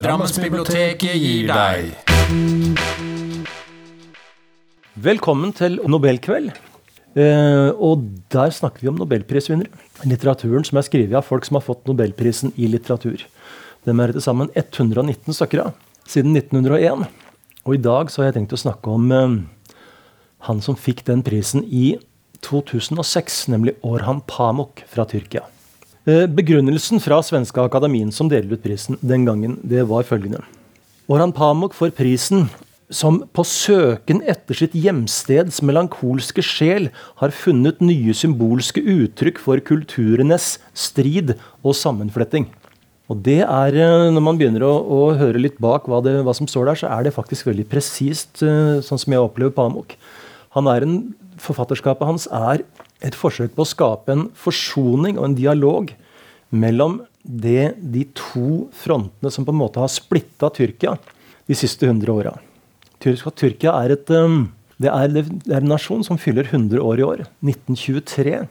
Drammensbiblioteket gir deg Velkommen til Nobelkveld. Eh, og der snakker vi om nobelprisvinnere. Litteraturen som er skrevet av folk som har fått nobelprisen i litteratur. Dem er til sammen 119 stykker av siden 1901. Og i dag så har jeg tenkt å snakke om eh, han som fikk den prisen i 2006, nemlig Orhan Pamuk fra Tyrkia. Eh, begrunnelsen fra Svenske Akademien som deler ut prisen den gangen, det var følgende. Orhan Pamuk får prisen som på søken etter sitt hjemsteds melankolske sjel har funnet nye symbolske uttrykk for kulturenes strid og sammenfletting. Og det er, eh, Når man begynner å, å høre litt bak hva, det, hva, som står der, så er det faktisk veldig presist, eh, sånn som jeg opplever Pamuk. Han er en, Forfatterskapet hans er et forsøk på å skape en forsoning og en dialog mellom det, de to frontene som på en måte har splitta Tyrkia de siste 100 åra. Tyrkia er, et, um, det er, det er en nasjon som fyller 100 år i år. 1923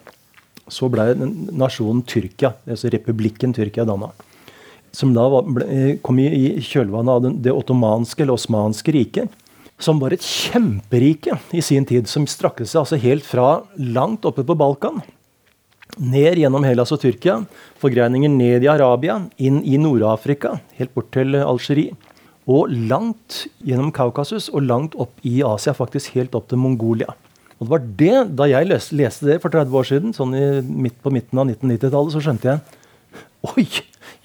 så ble nasjonen Tyrkia, altså republikken Tyrkia, danna. Som da ble, kom i, i kjølvannet av det ottomanske eller osmanske riket som var et kjemperike i sin tid, som strakte seg altså helt fra langt oppe på Balkan, ned gjennom Hellas og Tyrkia, forgreininger ned i Arabia, inn i Nord-Afrika, helt bort til Algerie, og langt gjennom Kaukasus og langt opp i Asia, faktisk helt opp til Mongolia. Og det var det, Da jeg leste, det for 30 år siden, sånn midt på midten av 1990-tallet, så skjønte jeg Oi!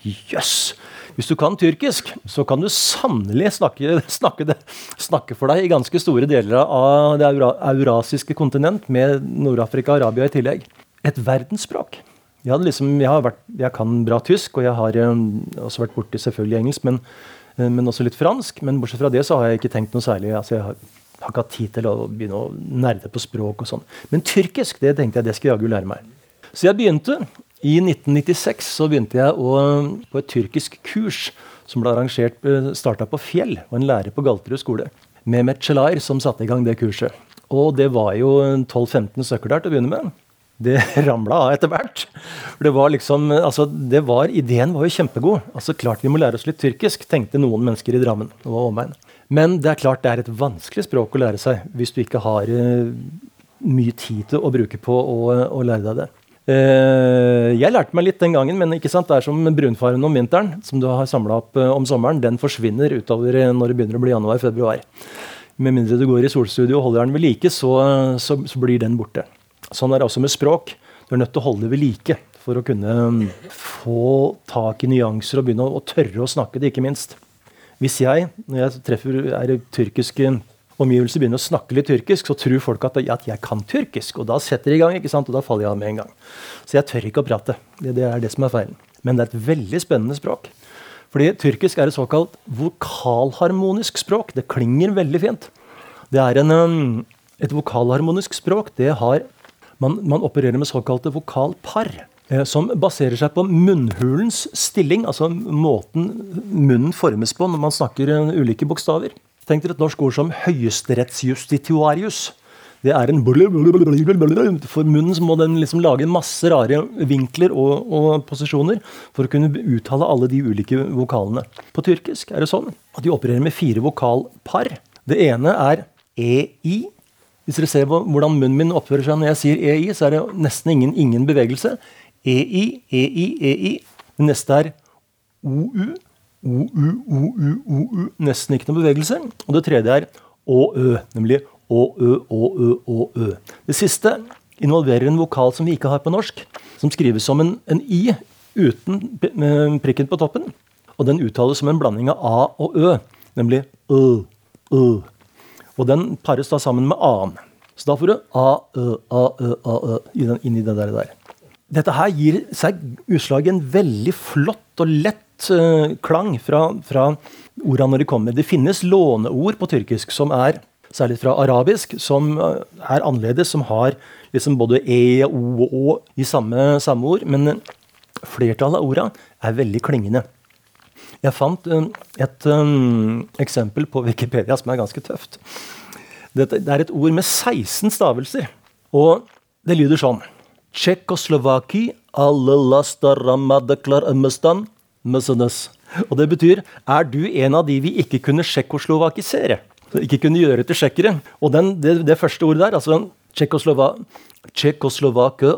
Jøss! Yes, hvis du kan tyrkisk, så kan du sannelig snakke, snakke, snakke, for deg i ganske store deler av det eurasiske kontinent, med Nord-Afrika og Arabia i tillegg. Et verdensspråk. Jeg, liksom, jeg, vært, jeg, kan bra tysk, og jeg har um, også vært borti selvfølgelig engelsk, men, uh, men, også litt fransk. Men bortsett fra det så har jeg ikke tenkt noe særlig. altså jeg har, har ikke hatt tid til å begynne å nerde på språk og sånn. Men tyrkisk det tenkte jeg det skal jeg jaggu lære meg. Så jeg begynte i 1996 så begynte jeg å, på et tyrkisk kurs som ble arrangert eh, starta på Fjell, og en lærer på Galterud skole. Mehmet Celair som satte i gang det kurset. Og det var jo 12-15 stykker der til å begynne med. Det ramla av etter hvert. Det var liksom, altså, det var, Ideen var jo kjempegod. Altså, Klart vi må lære oss litt tyrkisk, tenkte noen mennesker i Drammen. og omegn. Men det er klart det er et vanskelig språk å lære seg hvis du ikke har uh, mye tid til å bruke på å, å lære deg det. Uh, jeg lærte meg litt den gangen, men ikke sant, det er som brunfaren om vinteren, som du har samla opp uh, om sommeren. Den forsvinner utover uh, når det begynner å bli januar-februar. Med mindre du går i solstudio og holder den ved like, så, så, så, blir den borte. Sånn er det også med språk. Du er nødt til å holde det ved like for å kunne um, få tak i nyanser og begynne å, å, tørre å snakke det, ikke minst. Hvis jeg, når jeg treffer er tyrkiske omgivelser begynner å snakke litt tyrkisk, så tror folk at, at, jeg kan tyrkisk. Og da setter de i gang, ikke sant? og da faller jeg av med en gang. Så jeg tør ikke å prate. Det, det er det som er feilen. Men det er et veldig spennende språk. Fordi tyrkisk er et såkalt vokalharmonisk språk. Det klinger veldig fint. Det er en, um, et vokalharmonisk språk. det har, man, man opererer med såkalte vokalpar eh, som baserer seg på munnhulens stilling, altså måten munnen formes på når man snakker uh, ulike bokstaver. Tenk dere et norsk ord som høyesterettsjustitiarius. Det er en For munnen må den liksom lage masse rare vinkler og, og, posisjoner for å kunne uttale alle de ulike vokalene. På tyrkisk er det sånn at de opererer med fire vokalpar. Det ene er ei. Hvis dere ser hvordan munnen min oppfører seg når jeg sier ei, så er det nesten ingen, ingen bevegelse. Ei, ei, ei. Det neste er ou. O-u-o-u-o-u. Nesten ikke noen bevegelse. Og det tredje er å-ø, nemlig å-ø-å-ø-å-ø. Det siste involverer en vokal som vi ikke har på norsk, som skrives som en, en i uten prikken på toppen. Og den uttales som en blanding av a og ø, nemlig ø, ø. Og den pares da sammen med a-en. Så da får du a-ø, a-ø, a-ø inn i det der. Dette her gir seg utslag i en veldig flott og lett uh, klang fra, fra ordene når de kommer. Det finnes låneord på tyrkisk som er særlig fra arabisk, som eh, er annerledes, som har liksom både e, o og å i samme, samme ord. Men flertallet av ordene er veldig klingende. Jeg fant et um, eksempel på Wikipedia som er ganske tøft. Det, det er et ord med 16 stavelser, og det lyder sånn Tsjekkoslovaki alle lastar ramadaklar? Og det betyr er du en av de vi ikke kunne tsjekkoslovakisere? Ikke kunne gjøre til tsjekkere. Og den, det, det, første ordet der, altså Tsjekkoslova Tsjekkoslovake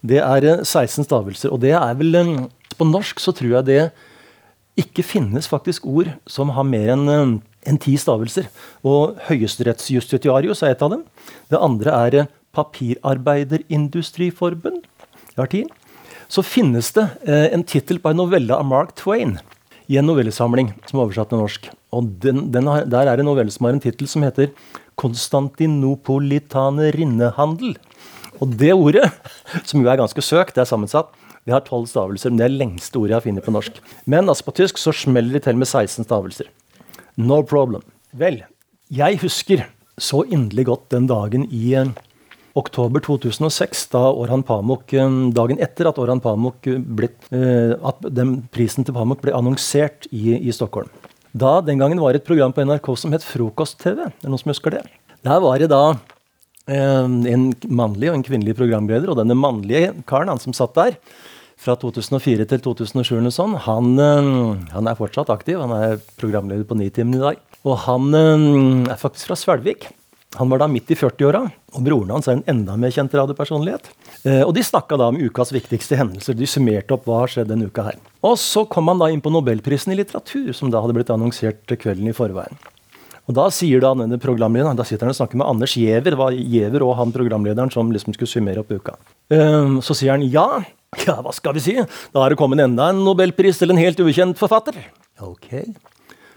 det er 16 eh, stavelser. Og det er vel eh, På norsk så tror jeg det ikke finnes faktisk ord som har mer enn eh, en ti stavelser. Og Høyesterettsjustitiarius er et av dem. Det andre er Papirarbeiderindustriforbund. Jeg har ti. Så finnes det eh, en tittel på en novelle av Mark Twain i en novellesamling som er oversatt til norsk. Og den, den har, Der er en novelle som har en tittel som heter 'Konstantinopolitanerinnehandel'. Og det ordet, som jo er ganske søkt, det er sammensatt, det har tolv stavelser. Men det er lengste ordet jeg har funnet på norsk. Men altså på tysk så smeller de til med 16 stavelser. No problem. Vel, jeg husker så inderlig godt den dagen i eh, oktober 2006, da Orhan Pamuk, eh, dagen etter at Orhan Pamuk ble, eh, at prisen til Pamuk ble annonsert i, i, Stockholm. Da, Den gangen var det et program på NRK som het Frokost-TV. Er det noen som husker det? Der var det da en mannlig og en kvinnelig programleder, og denne mannlige karen han som satt der, fra 2004 til 2007 eller sånn, han, eh, han, er fortsatt aktiv. Han er programleder på Nitimen i dag. Og han eh, er faktisk fra Svelvik. Han var da midt i 40-åra, og broren hans er en enda mer kjent radiopersonlighet. Eh, og de snakka da om ukas viktigste hendelser. De summerte opp hva har skjedd denne uka her. Og så kom han da inn på Nobelprisen i litteratur, som da hadde blitt annonsert kvelden i forveien. Og Da sier da denne programlederen, da sitter han og snakker med Anders Giæver, var Giæver og han programlederen som liksom skulle summere opp uka. Så sier han ja, ja, hva skal vi si? Da har det kommet enda en nobelpris til en helt ukjent forfatter. Ok.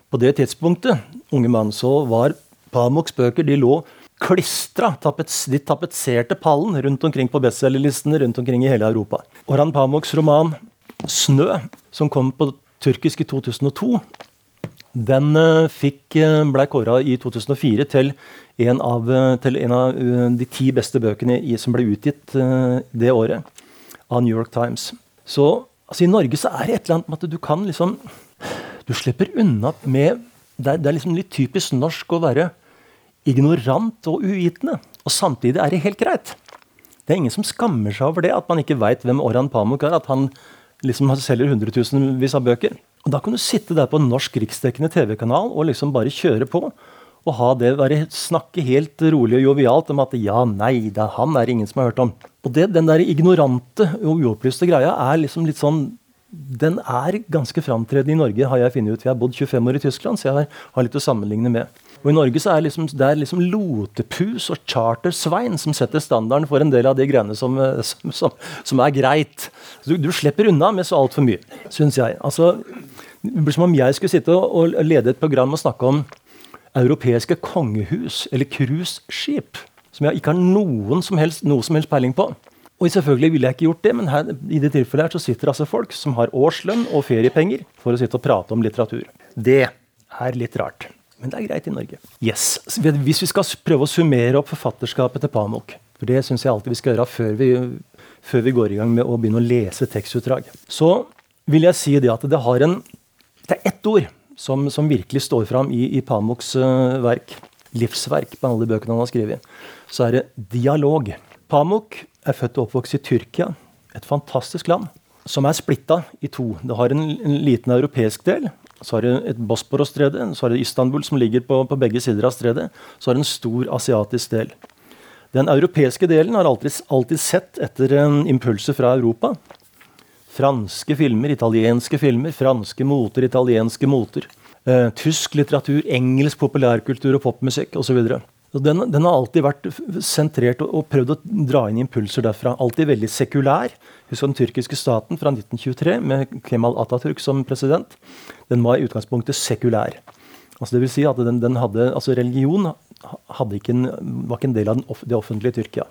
På det tidspunktet, unge mann, så var Pamuks bøker de lå klistra. De tapetserte pallen rundt omkring på bestselgerlistene rundt omkring i hele Europa. Orhan Pamuks roman 'Snø', som kom på tyrkisk i 2002, den uh, fikk, uh, ble kåra i 2004 til en, av, uh, til en av de ti beste bøkene i, som ble utgitt det året av New York Times. Så altså, i Norge så er det et eller annet med at du kan liksom Du slipper unna med Det er, det er liksom litt typisk norsk å være ignorant og uvitende. Og samtidig er det helt greit. Det er ingen som skammer seg over det, at man ikke veit hvem Orhan Pamuk er. At han liksom selger hundretusenvis av bøker. Og Da kan du sitte der på en norsk riksdekkende TV-kanal og liksom bare kjøre på og ha det, være, snakke helt rolig og jovialt om at ja, nei, det er han er ingen som har hørt om. Og det, Den der ignorante og uopplyste greia er liksom litt sånn den er ganske framtredende i Norge, har jeg funnet ut. Vi har bodd 25 år i Tyskland, så jeg har, litt å sammenligne med. Og I Norge så er liksom, det er liksom lotepus og chartersvein som setter standarden for en del av de greiene som, som, som, som er greit. Du, du, slipper unna med så altfor mye, syns jeg. Altså, det blir som om jeg skulle sitte og, og lede et program og snakke om europeiske kongehus eller cruiseskip. Som jeg ikke har noen som helst, noe som helst peiling på. Og selvfølgelig ville jeg ikke gjort det, men her, i det tilfellet her så sitter altså folk som har årslønn og feriepenger for å sitte og prate om litteratur. Det er litt rart. Men det er greit i Norge. Yes. Hvis vi skal prøve å summere opp forfatterskapet til Pamuk, for det syns jeg alltid vi skal gjøre før vi, før vi, går i gang med å begynne å lese tekstutdrag, så vil jeg si det at det har en Det er ett ord som, som virkelig står fram i, i Pamuks uh, verk, livsverk, på alle bøkene han har skrevet, så er det dialog. Pamuk er født og oppvokst i Tyrkia, et fantastisk land, som er splitta i to. Det har en, en liten europeisk del. Så har det et Bosporos-stredet, så har det Istanbul som ligger på, på begge sider av stredet. Så har det en stor asiatisk del. Den europeiske delen har alltid, alltid sett etter um, impulser fra Europa. Franske filmer, italienske filmer, franske moter, italienske moter. Eh, tysk litteratur, engelsk populærkultur og popmusikk osv. Den, den har alltid vært sentrert og, og, prøvd å dra inn impulser derfra. Alltid veldig sekulær. Husk den tyrkiske staten fra 1923 med Kemal Atatürk som president. Den var i utgangspunktet sekulær. Altså det vil si at den, den hadde, altså Religion hadde ikke en, var ikke en del av den, det offentlige Tyrkia.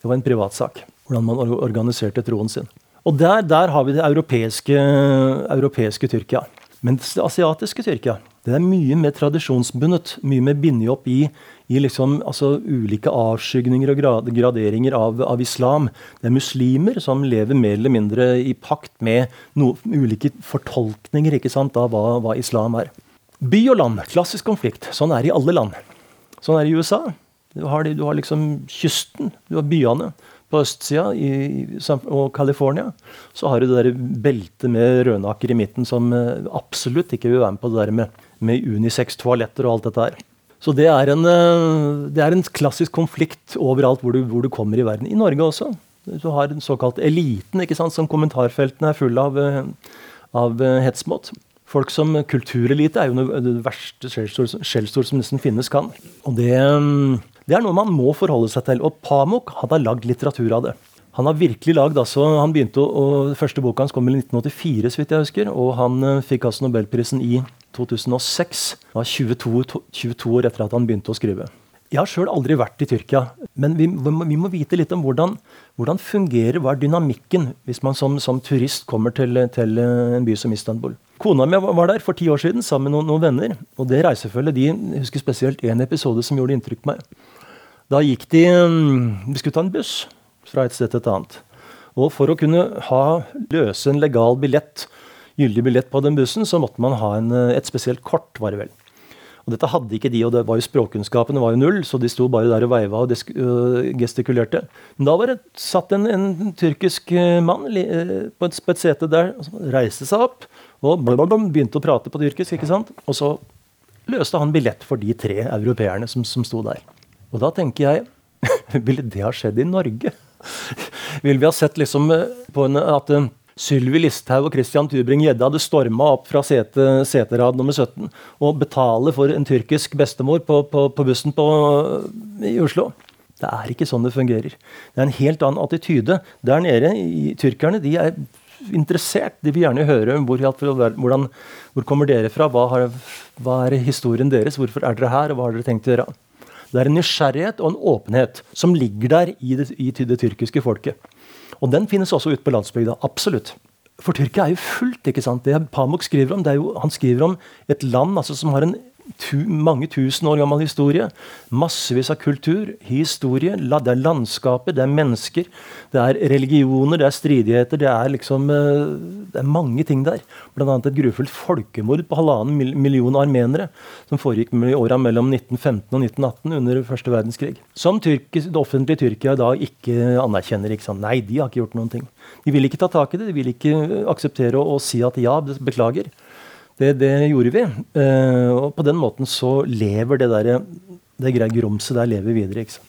Det var en privatsak. Hvordan man organiserte troen sin. Og der, der har vi det europeiske, europeiske Tyrkia. Men det asiatiske Tyrkia det er mye mer tradisjonsbundet. Mye mer bindet opp i, i liksom, altså, ulike avskygninger og graderinger av, av, islam. Det er muslimer som lever mer eller mindre i pakt med no, ulike fortolkninger ikke sant, av hva, hva, islam er. By og land, klassisk konflikt. Sånn er det i alle land. Sånn er det i USA. Du har, du har liksom kysten, du har byene. på østsida i, og California, så har du det der beltet med rødnaker i midten som eh, absolutt ikke vil være med på det der med, med unisex-toaletter og alt dette her. Så det er, en, eh, det er en klassisk konflikt overalt hvor du, hvor du, kommer i verden. I Norge også. Du har den såkalte eliten, ikke sant, som kommentarfeltene er fulle av, eh, av hets mot. Folk som kulturelite er jo det verste skjellsord som nesten finnes kan. Og det, mm, det, er noe man må forholde seg til. Og Pamuk hadde lagd litteratur av det. Han har virkelig lagd, altså, han begynte å, og Første boka hans kom i 1984, så vidt jeg husker. Og han fikk altså Nobelprisen i 2006. Det var 22, 22 år etter at han begynte å skrive. Jeg har sjøl aldri vært i Tyrkia, men vi, vi, må vite litt om hvordan, hvordan fungerer, hva er dynamikken hvis man som, som turist kommer til, til, en by som Istanbul. Kona mi var der for ti år siden sammen med noen, noen venner. og det reisefølget, de husker spesielt én episode som gjorde inntrykk på meg. Da gikk de Vi skulle ta en buss fra et sted til et annet. Og for å kunne ha, løse en legal billett, gyldig billett på den bussen, så måtte man ha en, et spesielt kort, var det vel. Og dette hadde ikke de, og det var jo språkkunnskapene var jo null, så de sto bare der og veiva og øh, gestikulerte. Men da var det satt en, en tyrkisk øh, mann øh, på et, på et sete der, reiste seg opp og begynte å prate på tyrkisk. ikke sant? Og så løste han billett for de tre europeerne som, som sto der. Og da tenker jeg Ville det ha skjedd i Norge? Vil vi ha sett liksom på en, at Sylvi Listhaug og Christian Tybring-Gjedde hadde storma opp fra sete, seterad nummer 17 og betale for en tyrkisk bestemor på, på, på bussen på, i Oslo. Det er ikke sånn det fungerer. Det er en helt annen attityde. Der nede, i, Tyrkerne de er interessert. De vil gjerne høre hvor, hvordan, hvor kommer dere fra, hva, har, hva er historien deres, hvorfor er dere her, og hva har dere tenkt å gjøre? Det er en nysgjerrighet og en åpenhet som ligger der i det, i det tyrkiske folket. Og den finnes også ute på landsbygda. Absolutt. For Tyrkia er jo fullt. ikke sant? Det Pamuk skriver om, det er jo, han skriver om et land altså, som har en tu, mange tusen år gammel historie. Massevis av kultur, historie. Det er landskapet, det er mennesker. Det er religioner, det er stridigheter. Det er liksom eh, det er mange ting der. Bl.a. et grufullt folkemord på halvannen million armenere som foregikk i åra mellom 1915 og 1918 under første verdenskrig. Som tyrkis, det offentlige Tyrkia da ikke anerkjenner. Ikke sant? Nei, de har ikke gjort noen ting. De vil ikke ta tak i det. De vil ikke akseptere å si at ja, beklager. Det, det gjorde vi. Uh, og på den måten så lever det der, det grumset der lever videre. ikke sant?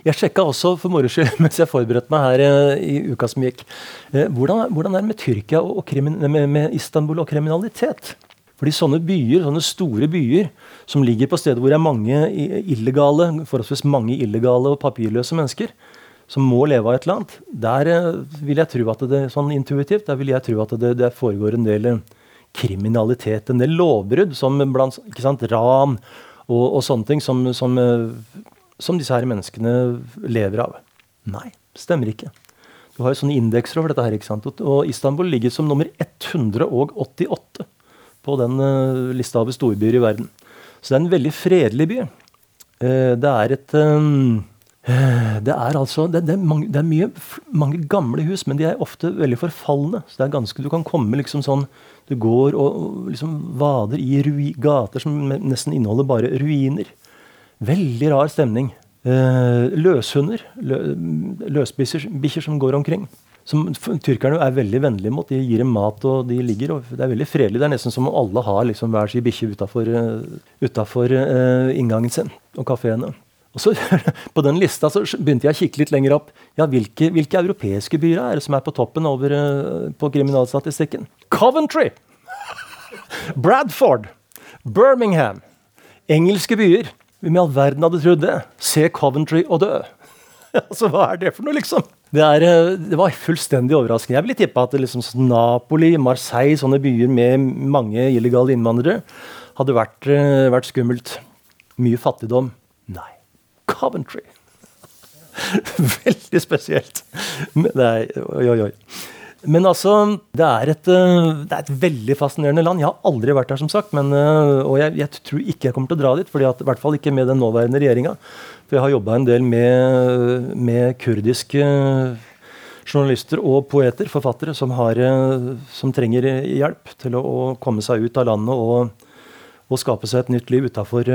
Jeg sjekka også for moro skyld mens jeg forberedte meg her uh, i uka som gikk, uh, hvordan, hvordan, er det med Tyrkia og, og med, med, Istanbul og kriminalitet? Fordi sånne byer, sånne store byer som ligger på steder hvor det er mange illegale, forholdsvis mange illegale og papirløse mennesker, som må leve av et eller annet, der vil jeg tro at det sånn intuitivt, der vil jeg tro at det, det foregår en del kriminalitet, en del lovbrudd, som blant ikke sant, ran og, og sånne ting, som, som, eh, som, disse her menneskene lever av. Nei, stemmer ikke. Du har jo sånne indekser over dette her, ikke sant? og Istanbul ligger som nummer 188 på den uh, lista over storbyer i verden. Så det er en veldig fredelig by. Uh, det er et det er altså det, er, mange, det er mye, mange, gamle hus, men de er ofte veldig forfalne. Så det er ganske, Du kan komme liksom sånn Du går og liksom vader i gater som nesten inneholder bare ruiner. Veldig rar stemning. Eh, løshunder, lø, løsbikkjer som går omkring. Som tyrkerne er veldig vennlige mot. De gir dem mat, og de ligger. og Det er veldig fredelig. Det er nesten som om alle har liksom hver sin bikkje utafor uh, inngangen sin og kafeene. Og så På den lista så begynte jeg å kikke litt lenger opp. Ja, Hvilke, hvilke europeiske byer er det som er på toppen over, uh, på kriminalstatistikken? Coventry! Bradford! Birmingham! Engelske byer. Hvem i all verden hadde trodd det? Se Coventry og dø. altså, Hva er det for noe, liksom? Det, er, uh, det var fullstendig overraskende. Jeg ville tippe at liksom, Napoli, Marseille, sånne byer med mange illegale innvandrere, hadde vært, uh, vært skummelt. Mye fattigdom. Nei. Coventry. Veldig spesielt. Nei, oi, oi, oi. Men altså, det er, et, eh, det er, et, veldig fascinerende land. Jeg har aldri vært der, som sagt. Men, eh, og jeg, jeg, tror ikke jeg kommer til å dra dit. Fordi at, I hvert fall ikke med den nåværende regjeringa. For jeg har jobba en del med, med, kurdiske journalister og poeter, forfattere, som, har, eh, som trenger hjelp til å, å, komme seg ut av landet og, og skape seg et nytt liv utafor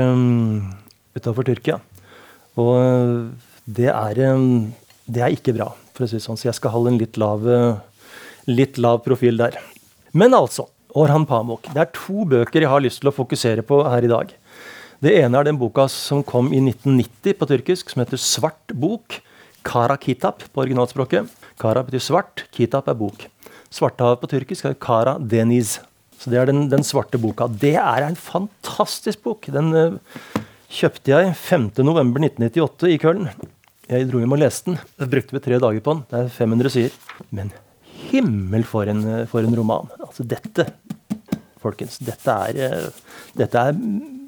Tyrkia. Og det er, det er ikke bra. for å si sånn, så jeg skal holde en litt lav, litt lav profil der. Men altså, Orhan Pamuk. Det er to bøker jeg har lyst til å fokusere på her i dag. Det ene er den boka som kom i 1990 på tyrkisk, som heter Svart bok. Kara Kitap på originalspråket. Kara betyr svart, Kitap er bok. Svartehavet på tyrkisk er Kara Deniz. Så Det er den, den, svarte boka. Det er en fantastisk bok. Den kjøpte jeg 5.11.1998 i Køln. Jeg dro hjem og leste den. Jeg brukte vi tre dager på den. Det er 500 sider. Men himmel for en, for en roman. Altså dette, folkens, dette er, uh, dette er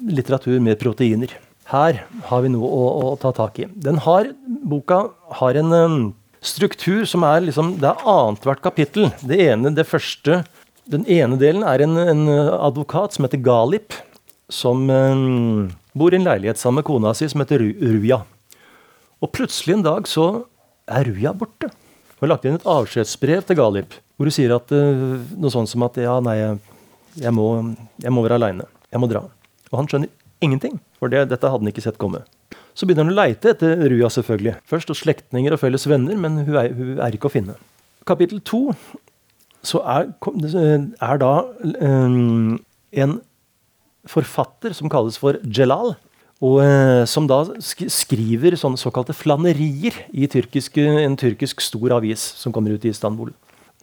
litteratur med proteiner. Her har vi noe å, å ta tak i. Den har, Boka har en um, struktur som er liksom, det er annethvert kapittel. Det ene, det første, Den ene delen er en, en advokat som heter Galip, som um, bor i en leilighet sammen med kona si som heter Ruja. Og plutselig en dag så er Ruja borte. Hun har lagt inn et avskjedsbrev til Galip hvor hun sier at, uh, noe sånt som at ja, nei, jeg, må, jeg må være aleine. Jeg må dra. Og han skjønner ingenting, for det, dette hadde han ikke sett komme. Så begynner han å leite etter Ruja, selvfølgelig. Først hos slektninger og felles venner, men hun er, hun er, ikke å finne. Kapittel to så er, er da um, en forfatter som kalles for Jelal, og uh, som da skriver sånne såkalte flanerier i tyrkisk, en tyrkisk stor avis som kommer ut i Istanbul.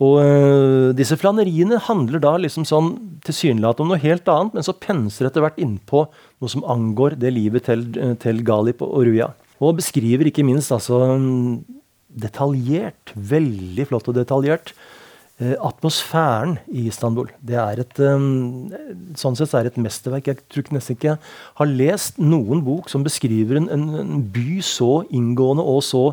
Og uh, disse flaneriene handler da liksom sånn tilsynelatende om noe helt annet, men så penser etter hvert innpå noe som angår det livet til, til Galip og Ruya. Og beskriver ikke minst altså detaljert, veldig flott og detaljert, atmosfæren i Istanbul. Det er et um, sånn sett er det et mesterverk. Jeg tror nesten ikke jeg har lest noen bok som beskriver en, en, by så inngående og så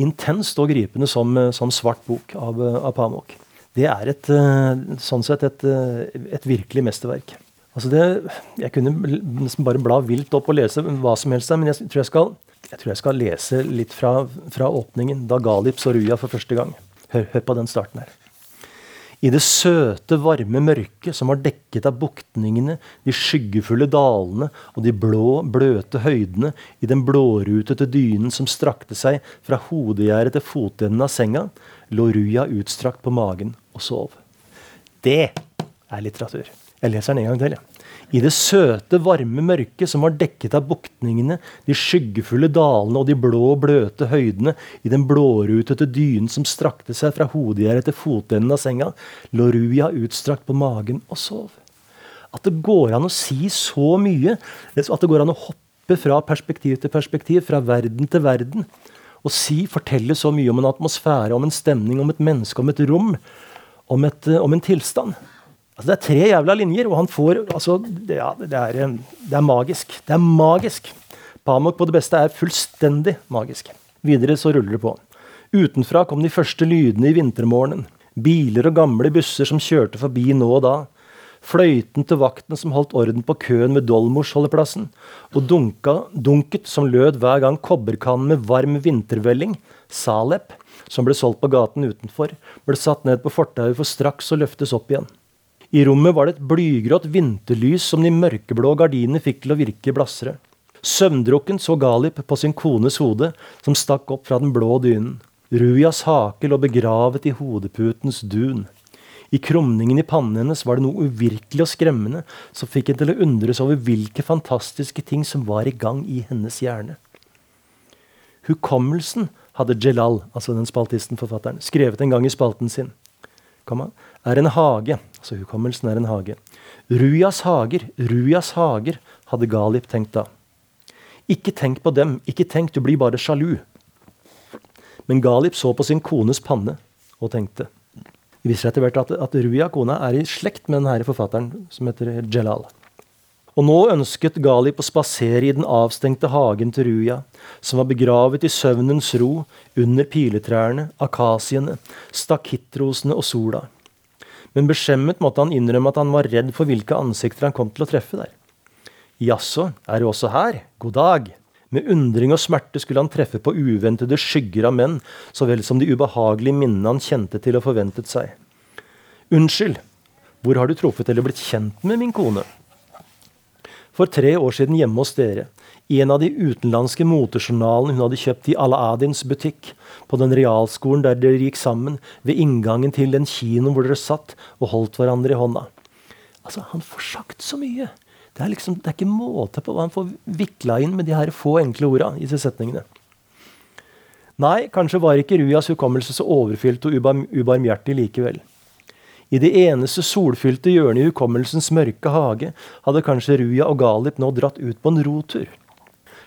intenst og gripende som, eh, som 'Svart bok' av, eh, av Pamuk. Det er et, eh, sånn sett et, et virkelig mesterverk. Altså det, jeg kunne nesten bare bla vilt opp og lese hva som helst, men jeg tror jeg skal, jeg tror jeg skal lese litt fra, fra åpningen, da så Ruja for første gang. Hør, hør på den starten her. I det søte, varme mørket som var dekket av buktningene, de skyggefulle dalene og de blå, bløte høydene, i den blårutete dynen som strakte seg fra hodegjerdet til fotenden av senga, lå Ruja utstrakt på magen og sov. Det er litteratur. Jeg leser den en gang til. Ja. I det søte, varme mørket som var dekket av buktningene, de skyggefulle dalene og de blå, bløte høydene, i den blårutete dynen som strakte seg fra hodegjerdet til fotenden av senga, lå Ruja utstrakt på magen og sov. At det går an å si så mye, at det går an å hoppe fra perspektiv til perspektiv, fra verden til verden, og si, fortelle så mye om en atmosfære, om en stemning, om et menneske, om et rom, om, et, om en tilstand. Altså, det er tre jævla linjer, og han får altså, det, ja, det, er, det, er, magisk. Det er magisk. Pamuk på det beste er fullstendig magisk. Videre så ruller det på. Utenfra kom de første lydene i vintermorgenen. Biler og gamle busser som kjørte forbi nå og da. Fløyten til vakten som holdt orden på køen ved Dolmos-holdeplassen. Og dunka, dunket som lød hver gang kobberkannen med varm vintervelling, Salep, som ble solgt på gaten utenfor, ble satt ned på fortauet for straks å løftes opp igjen. I rommet var det et blygrått vinterlys som de mørkeblå gardinene fikk til å virke blassere. Søvndrukken så Galip på sin kones hode, som stakk opp fra den blå dynen. Rujas hake lå begravet i hodeputens dun. I krumningen i pannen hennes var det noe uvirkelig og skremmende som fikk henne til å undres over hvilke fantastiske ting som var i gang i hennes hjerne. Hukommelsen hadde Jelal, altså den spaltisten forfatteren, skrevet en gang i spalten sin. Er en hage, Altså hukommelsen er en hage. Rujas hager, Rujas hager, hadde Galip tenkt da. Ikke tenk på dem, ikke tenk, du blir bare sjalu. Men Galip så på sin kones panne og tenkte. Det viser seg etter hvert at, at Ruja, kona, er i slekt med denne forfatteren som heter Jelal. Og nå ønsket Galip å spasere i den avstengte hagen til Ruja, som var begravet i søvnens ro under piletrærne, akasiene, stakittrosene og sola men beskjemmet måtte han innrømme at han var redd for hvilke ansikter han kom til å treffe der. Jaså, er du også her? God dag. Med undring og smerte skulle han treffe på uventede skygger av menn, så vel som de ubehagelige minnene han kjente til og forventet seg. Unnskyld, hvor har du truffet eller blitt kjent med min kone? For tre år siden hjemme hos dere. I en av de utenlandske motejournalene hun hadde kjøpt i Al-Adins butikk, på den realskolen der dere gikk sammen, ved inngangen til den kinoen hvor dere satt og holdt hverandre i hånda. Altså, Han får sagt så mye! Det er, liksom, det er ikke måte på hva han får vikla inn med de her få enkle orda i disse setningene. Nei, kanskje var ikke Rujas hukommelse så overfylt og ubarmhjertig likevel. I det eneste solfylte hjørnet i hukommelsens mørke hage hadde kanskje Ruja og Galip nå dratt ut på en rotur.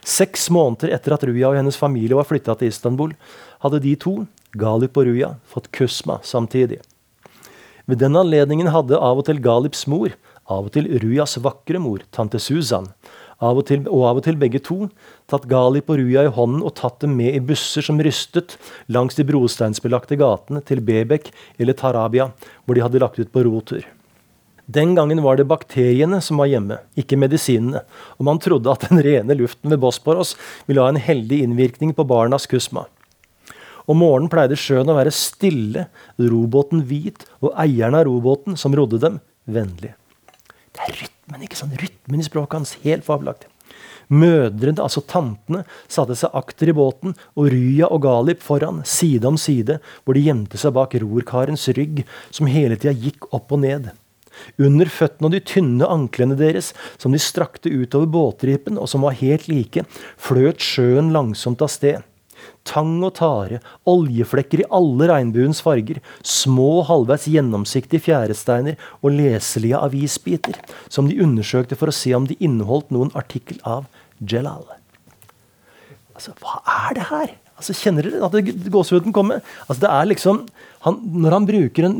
Seks måneder etter at Ruja og hennes familie var flytta til Istanbul, hadde de to, Galip og Ruja, fått kusma samtidig. Ved den anledningen hadde av og til Galips mor, av og til Rujas vakre mor, tante Susan, av og, til, og av og til begge to, tatt Galip og Ruja i hånden og tatt dem med i busser som rystet langs de brosteinsbelagte gatene til Bebek eller Tarabia, hvor de hadde lagt ut på rotur. Den gangen var det bakteriene som var hjemme, ikke medisinene, og man trodde at den rene luften ved Bosporos ville ha en heldig innvirkning på barnas kusma. Om morgenen pleide sjøen å være stille, robåten hvit og eieren av robåten, som rodde dem, vennlig. Det er rytmen ikke sant? Rytmen i språket hans. Helt fabelaktig. Mødrene, altså tantene, satte seg akter i båten, og Rya og Galip foran, side om side, hvor de gjemte seg bak rorkarens rygg, som hele tida gikk opp og ned. Under føttene og de tynne anklene deres, som de strakte utover båtripen, og som var helt like, fløt sjøen langsomt av sted. Tang og tare, oljeflekker i alle regnbuens farger, små, halvveis gjennomsiktige fjæresteiner og leselige avisbiter, som de undersøkte for å se om de inneholdt noen artikkel av Jelal. Altså, hva er det her? Altså, Kjenner dere at gåsehuden kommer? Altså, det er liksom, han, Når han bruker en,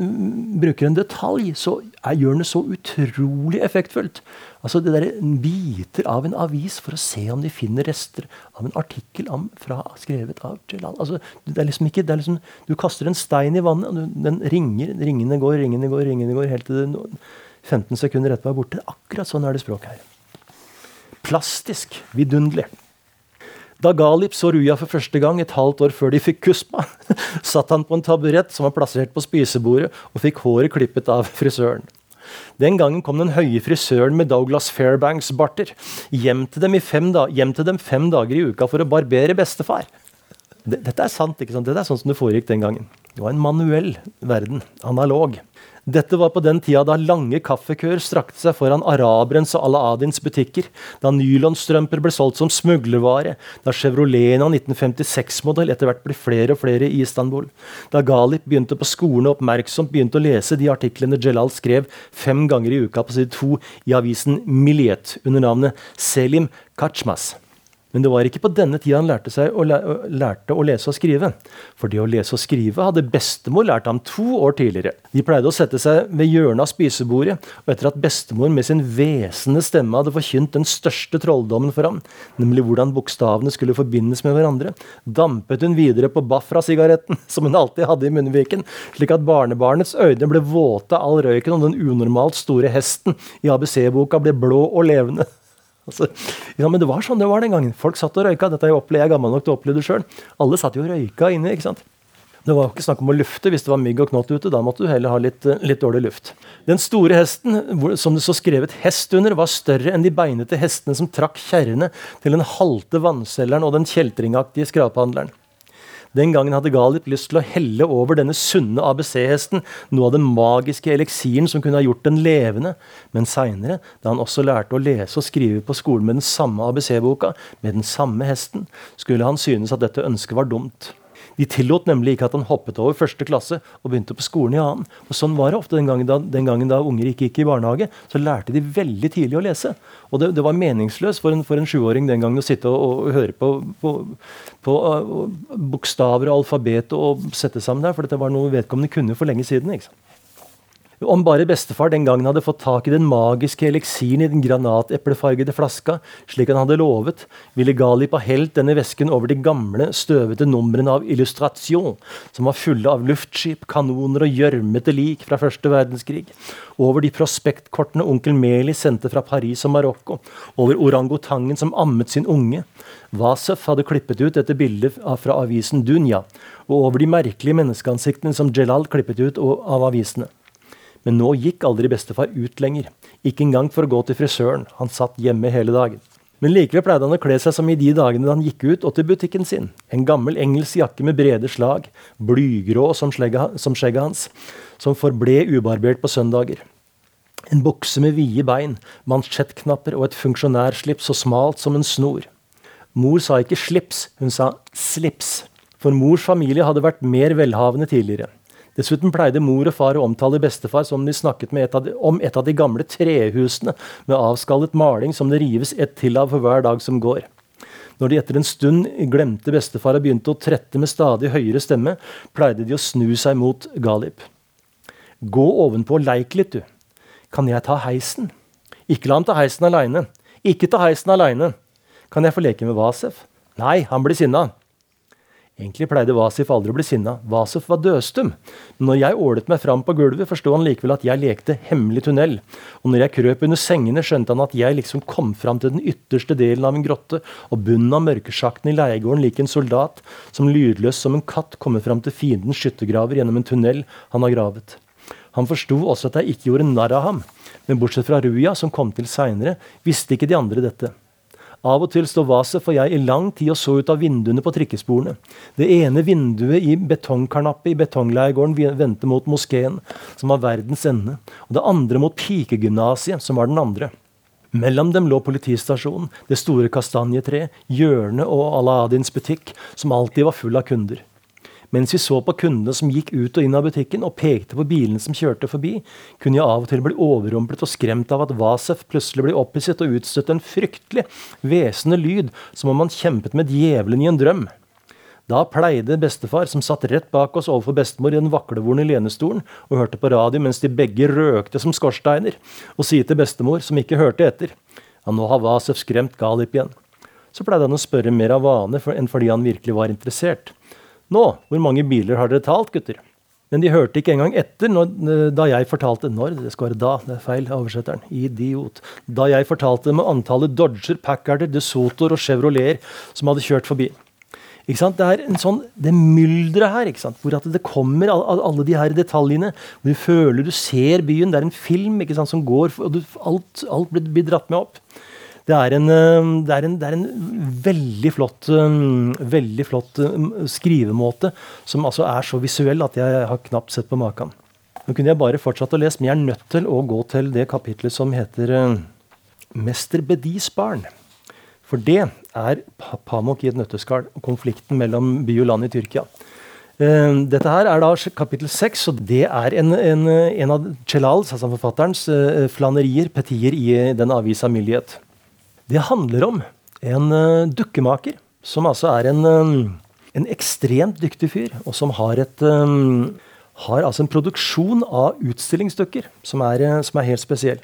bruker en detalj, så er, gjør han det så utrolig effektfullt. Altså det der, Biter av en avis for å se om de finner rester av en artikkel om, fra, skrevet av Jelal. Altså, det er liksom ikke, det er liksom, Du kaster en stein i vannet, og den ringer. Ringene går, ringene går, ringene går, helt til det 15 sekunder etterpå er borte. Akkurat sånn er det språket her. Plastisk. Vidunderlig. Da Galip så Ruja for første gang, et halvt år før de fikk kusma, satt han på en taburett som var plassert på spisebordet, og fikk håret klippet av frisøren. Den gangen kom den høye frisøren med Douglas Fairbanks-barter hjem, hjem, til dem fem dager i uka for å barbere bestefar. Dette er sant. ikke sant? Dette er sånn som det foregikk den gangen. Det var en manuell verden. Analog. Dette var på den tida da lange kaffekøer strakte seg foran araberens og Alaadins butikker, da nylonstrømper ble solgt som smuglervare, da Chevroleten av 1956-modell etter hvert ble flere og flere i Istanbul, da Galip begynte på skolen og oppmerksomt begynte å lese de artiklene Jelal skrev fem ganger i uka på side to i avisen Miljet under navnet Selim Kachmas. Men det var ikke på denne tida han lærte, seg å, lærte å lese og skrive. For det å lese og skrive hadde bestemor lært ham to år tidligere. De pleide å sette seg ved hjørnet av spisebordet, og etter at bestemor med sin hvesende stemme hadde forkynt den største trolldommen for ham, nemlig hvordan bokstavene skulle forbindes med hverandre, dampet hun videre på Bafra-sigaretten, som hun alltid hadde i munnviken, slik at barnebarnets øyne ble våte av all røyken, og den unormalt store hesten i ABC-boka ble blå og levende. Altså, ja, men det var sånn det var den gangen. Folk satt og røyka. Dette er jeg, jeg er gammel nok til å oppleve det sjøl. Alle satt jo og røyka inne. ikke sant? Det var jo ikke snakk om å lufte hvis det var mygg og knott ute. Da måtte du heller ha litt, eh, litt dårlig luft. Den store hesten, som det så skrevet 'hest' under, var større enn de beinete hestene som trakk kjerrene til den halte vannselgeren og den kjeltringaktige skraphandleren. Den gangen hadde Galip lyst til å helle over denne sunne ABC-hesten noe av den magiske eliksiren som kunne ha gjort den levende. Men seinere, da han også lærte å lese og skrive på skolen med den samme ABC-boka, med den samme hesten, skulle han synes at dette ønsket var dumt. De tillot nemlig ikke at han hoppet over første klasse og begynte på skolen i annen. Og Sånn var det ofte den gangen da, den gangen da unger ikke gikk i barnehage. Så lærte de veldig tidlig å lese. Og det, det var meningsløst for en, for en sjuåring den gangen å sitte og, og høre på, på, på uh, bokstaver og alfabet og sette sammen der, for dette var noe vedkommende kunne for lenge siden. ikke sant? Om bare bestefar den gangen hadde fått tak i den magiske eliksiren i den granateplefargede flaska, slik han hadde lovet, ville Galip ha helt denne væsken over de gamle, støvete numrene av Illustration, som var fulle av luftskip, kanoner og gjørmete lik fra første verdenskrig, over de prospektkortene onkel Meli sendte fra Paris og Marokko, over orangutangen som ammet sin unge. Wasef hadde klippet ut dette bildet fra avisen Dunya, og over de merkelige menneskeansiktene som Jelal klippet ut av avisene. Men nå gikk aldri bestefar ut lenger. Ikke engang for å gå til frisøren. Han satt hjemme hele dagen. Men likevel pleide han å kle seg som i de dagene da han gikk ut og til butikken sin. En gammel engelsk jakke med brede slag, blygrå som skjegget hans, som forble ubarbert på søndager. En bukse med vide bein, mansjettknapper og et funksjonærslips så smalt som en snor. Mor sa ikke slips, hun sa slips. For mors familie hadde vært mer velhavende tidligere. Dessuten pleide mor og far å omtale bestefar som de snakket et de, om et av de gamle trehusene med avskallet maling som det rives ett til av for hver dag som går. Når de etter en stund glemte bestefar og begynte å trette med stadig høyere stemme, pleide de å snu seg mot Galip. Gå ovenpå og leik litt, du. Kan jeg ta heisen? Ikke la ham ta heisen aleine. Ikke ta heisen aleine. Kan jeg få leke med Vasef? Nei, han blir sinna. Egentlig pleide Vasif aldri å bli sinna. Vasif var døstum. Men når jeg ålet meg fram på gulvet, forsto han likevel at jeg lekte hemmelig tunnel. Og når jeg krøp under sengene, skjønte han at jeg liksom kom fram til den ytterste delen av en grotte, og bunnen av mørkesjakten i leiegården lik en soldat som lydløs som en katt kommer fram til fiendens skyttergraver gjennom en tunnel han har gravet. Han forsto også at jeg ikke gjorde narr av ham. Men bortsett fra Ruya, som kom til seinere, visste ikke de andre dette. Av og til står Vasef og jeg i lang tid og så ut av vinduene på trikkesporene. Det ene vinduet i betongkarnappet i betongleiegården vendte mot moskeen, som var verdens ende, og det andre mot pikegymnasiet, som var den andre. Mellom dem lå politistasjonen, det store kastanjetreet, hjørnet og Aladins butikk, som alltid var full av kunder. Mens vi så på kundene som gikk ut og inn av butikken, og pekte på bilene som kjørte forbi, kunne jeg av og til bli overrumplet og skremt av at Vasef plutselig ble opphisset og utstøtte en fryktelig, hvesende lyd, som om han kjempet med djevelen i en drøm. Da pleide bestefar, som satt rett bak oss overfor bestemor i den vaklevorne lenestolen og hørte på radio mens de begge røkte som skorsteiner, og si til bestemor, som ikke hørte etter, ja, nå har Vasef skremt Galip igjen. Så pleide han å spørre mer av vane enn fordi han virkelig var interessert. Nå, hvor mange biler har dere talt, gutter? Men de hørte ikke engang etter når, da jeg fortalte Når? Det skal være da. Det er feil, oversetteren. Idiot. Da jeg fortalte dem antallet Dodger, Packarder, DeSotoer og Chevroleter som hadde kjørt forbi. Ikke sant? Det er en sånn, det mylderet her, ikke sant? hvor at det kommer alle, alle de her detaljene. hvor Du føler du ser byen. Det er en film ikke sant, som går, og du, alt, alt blir dratt med opp. Det er en, eh, det er en, det er en veldig flott, eh, veldig flott eh, skrivemåte, som altså er så visuell at jeg har knapt sett på maken. Nå kunne jeg bare fortsatt å lese, men jeg er nødt til å gå til det kapitlet som heter 'Mester Bedis barn'. For det er Pamuk i et nøtteskall, konflikten mellom by og land i Tyrkia. Dette her er da kapittel seks, og det er en, en, en av Celals, altså forfatterens, flanerier, petier i den avisa Mylighet. Det handler om en uh, dukkemaker som altså er en, um, en, ekstremt dyktig fyr, og som har, et, um, har altså en produksjon av utstillingsdukker som er, som er helt spesiell.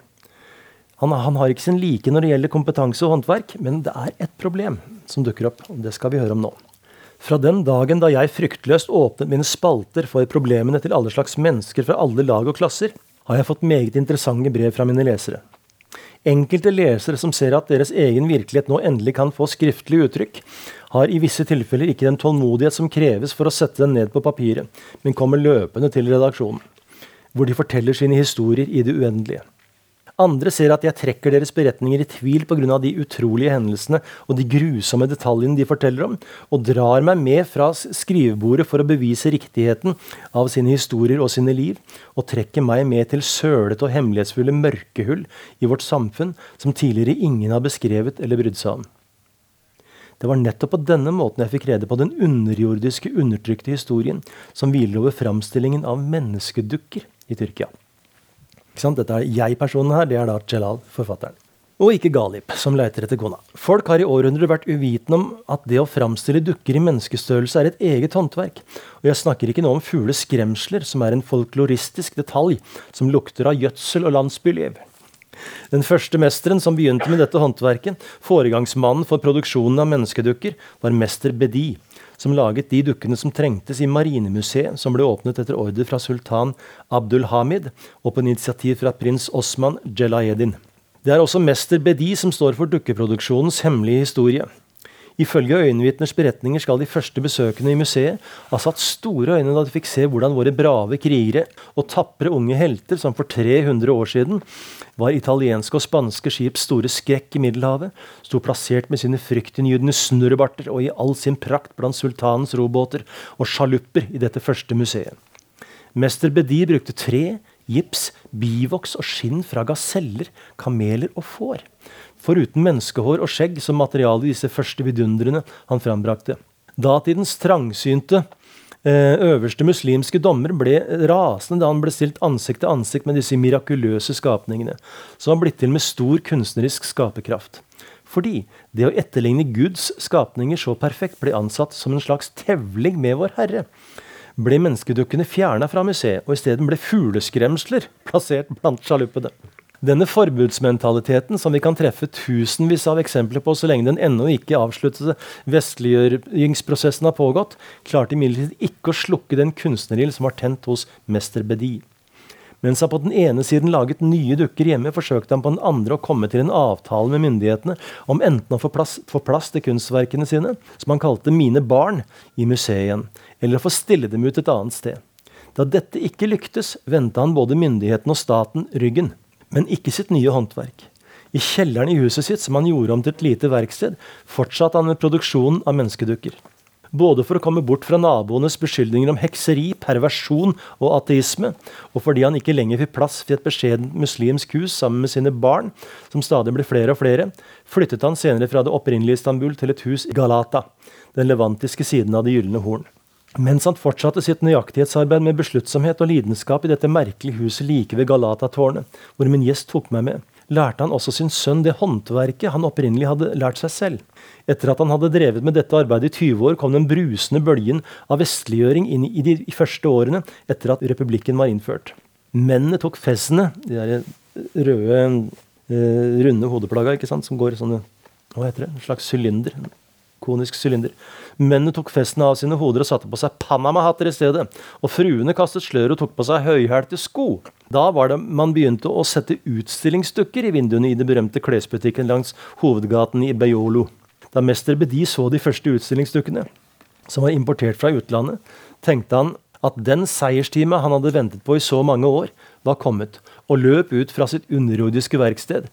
Han, han, har ikke sin like når det gjelder kompetanse og håndverk, men det er et problem som dukker opp. og Det skal vi høre om nå. Fra den dagen da jeg fryktløst åpnet mine spalter for problemene til alle slags mennesker fra alle lag og klasser, har jeg fått meget interessante brev fra mine lesere. Enkelte lesere som ser at deres egen virkelighet nå endelig kan få skriftlig uttrykk, har i visse tilfeller ikke den tålmodighet som kreves for å sette den ned på papiret, men kommer løpende til redaksjonen, hvor de forteller sine historier i det uendelige. Andre ser at jeg trekker deres beretninger i tvil pga. de utrolige hendelsene og de grusomme detaljene de forteller om, og drar meg med fra skrivebordet for å bevise riktigheten av sine historier og sine liv, og trekker meg med til sølete og hemmelighetsfulle mørkehull i vårt samfunn som tidligere ingen har beskrevet eller brydd seg om. Det var nettopp på denne måten jeg fikk rede på den underjordiske, undertrykte historien som hviler over framstillingen av menneskedukker i Tyrkia. Dette er jeg-personen her, det er da Jalal, forfatteren. Og ikke Galip, som leiter etter kona. Folk har i århundrer vært uvitende om at det å framstille dukker i menneskestørrelse er et eget håndverk. Og jeg snakker ikke nå om fule skremsler, som er en folkloristisk detalj som lukter av gjødsel og landsbyliv. Den første mesteren som begynte med dette håndverket, foregangsmannen for produksjonen av menneskedukker, var mester Bedi som laget de dukkene som trengtes i Marinemuseet, som ble åpnet etter ordre fra sultan Abdul Hamid og på initiativ fra prins Osman Jelayedin. Det er også mester Bedi som står for dukkeproduksjonens hemmelige historie. Ifølge øyenvitners beretninger skal de første besøkende i museet ha satt store øyne da de fikk se hvordan våre brave krigere og tapre unge helter, som for 300 år siden var italienske og spanske skips store skrekk i Middelhavet, sto plassert med sine fryktinngytende snurrebarter og i all sin prakt blant sultanens robåter og sjalupper i dette første museet. Mester Bedi brukte tre, gips, bivoks og skinn fra gaseller, kameler og får foruten menneskehår og skjegg som materiale i disse første vidundrene han frambrakte. Datidens trangsynte eh, øverste muslimske dommer ble rasende da han ble stilt ansikt til ansikt med disse mirakuløse skapningene, som har blitt til med stor kunstnerisk skaperkraft. Fordi det å etterligne Guds skapninger så perfekt ble ansatt som en slags tevling med Vår Herre, ble menneskedukkene fjerna fra museet, og isteden ble fugleskremsler plassert blant sjaluppene. Denne forbudsmentaliteten, som vi kan treffe tusenvis av eksempler på så lenge den ennå ikke avsluttede vestliggjøringsprosessen har pågått, klarte imidlertid ikke å slukke den kunstnerild som var tent hos mester Bedi. Mens han på den ene siden laget nye dukker hjemme, forsøkte han på den andre å komme til en avtale med myndighetene om enten å få plass, få plass til kunstverkene sine, som han kalte 'Mine barn', i museet igjen, eller å få stille dem ut et annet sted. Da dette ikke lyktes, vendte han både myndighetene og staten ryggen men ikke sitt nye håndverk. I kjelleren i huset sitt, som han gjorde om til et lite verksted, fortsatte han med produksjonen av menneskedukker. Både for å komme bort fra naboenes beskyldninger om hekseri, perversjon og ateisme, og fordi han ikke lenger fikk plass til et beskjedent muslimsk hus sammen med sine barn, som stadig ble flere og flere, flyttet han senere fra det opprinnelige Istanbul til et hus i Galata, den levantiske siden av Det gylne horn. Mens han fortsatte sitt nøyaktighetsarbeid med besluttsomhet og lidenskap i dette merkelige huset like ved Galatatårnet, hvor min gjest tok meg med, lærte han også sin sønn det håndverket han opprinnelig hadde lært seg selv. Etter at han hadde drevet med dette arbeidet i 20 år, kom den brusende bølgen av vestliggjøring inn i de første årene etter at republikken var innført. Mennene tok fessene, de der røde, eh, runde hodeplagga som går i sånne Hva heter det? En slags sylinder konisk sylinder. Mennene tok festen av sine hoder og satte på seg Panama-hatter i stedet. Og fruene kastet slør og tok på seg høyhælte sko. Da var det man begynte å sette utstillingsdukker i vinduene i den berømte klesbutikken langs hovedgaten i Beyolo. Da mester Bedi så de første utstillingsdukkene, som var importert fra utlandet, tenkte han at den seierstime han hadde ventet på i så mange år, var kommet, og løp ut fra sitt underjordiske verksted.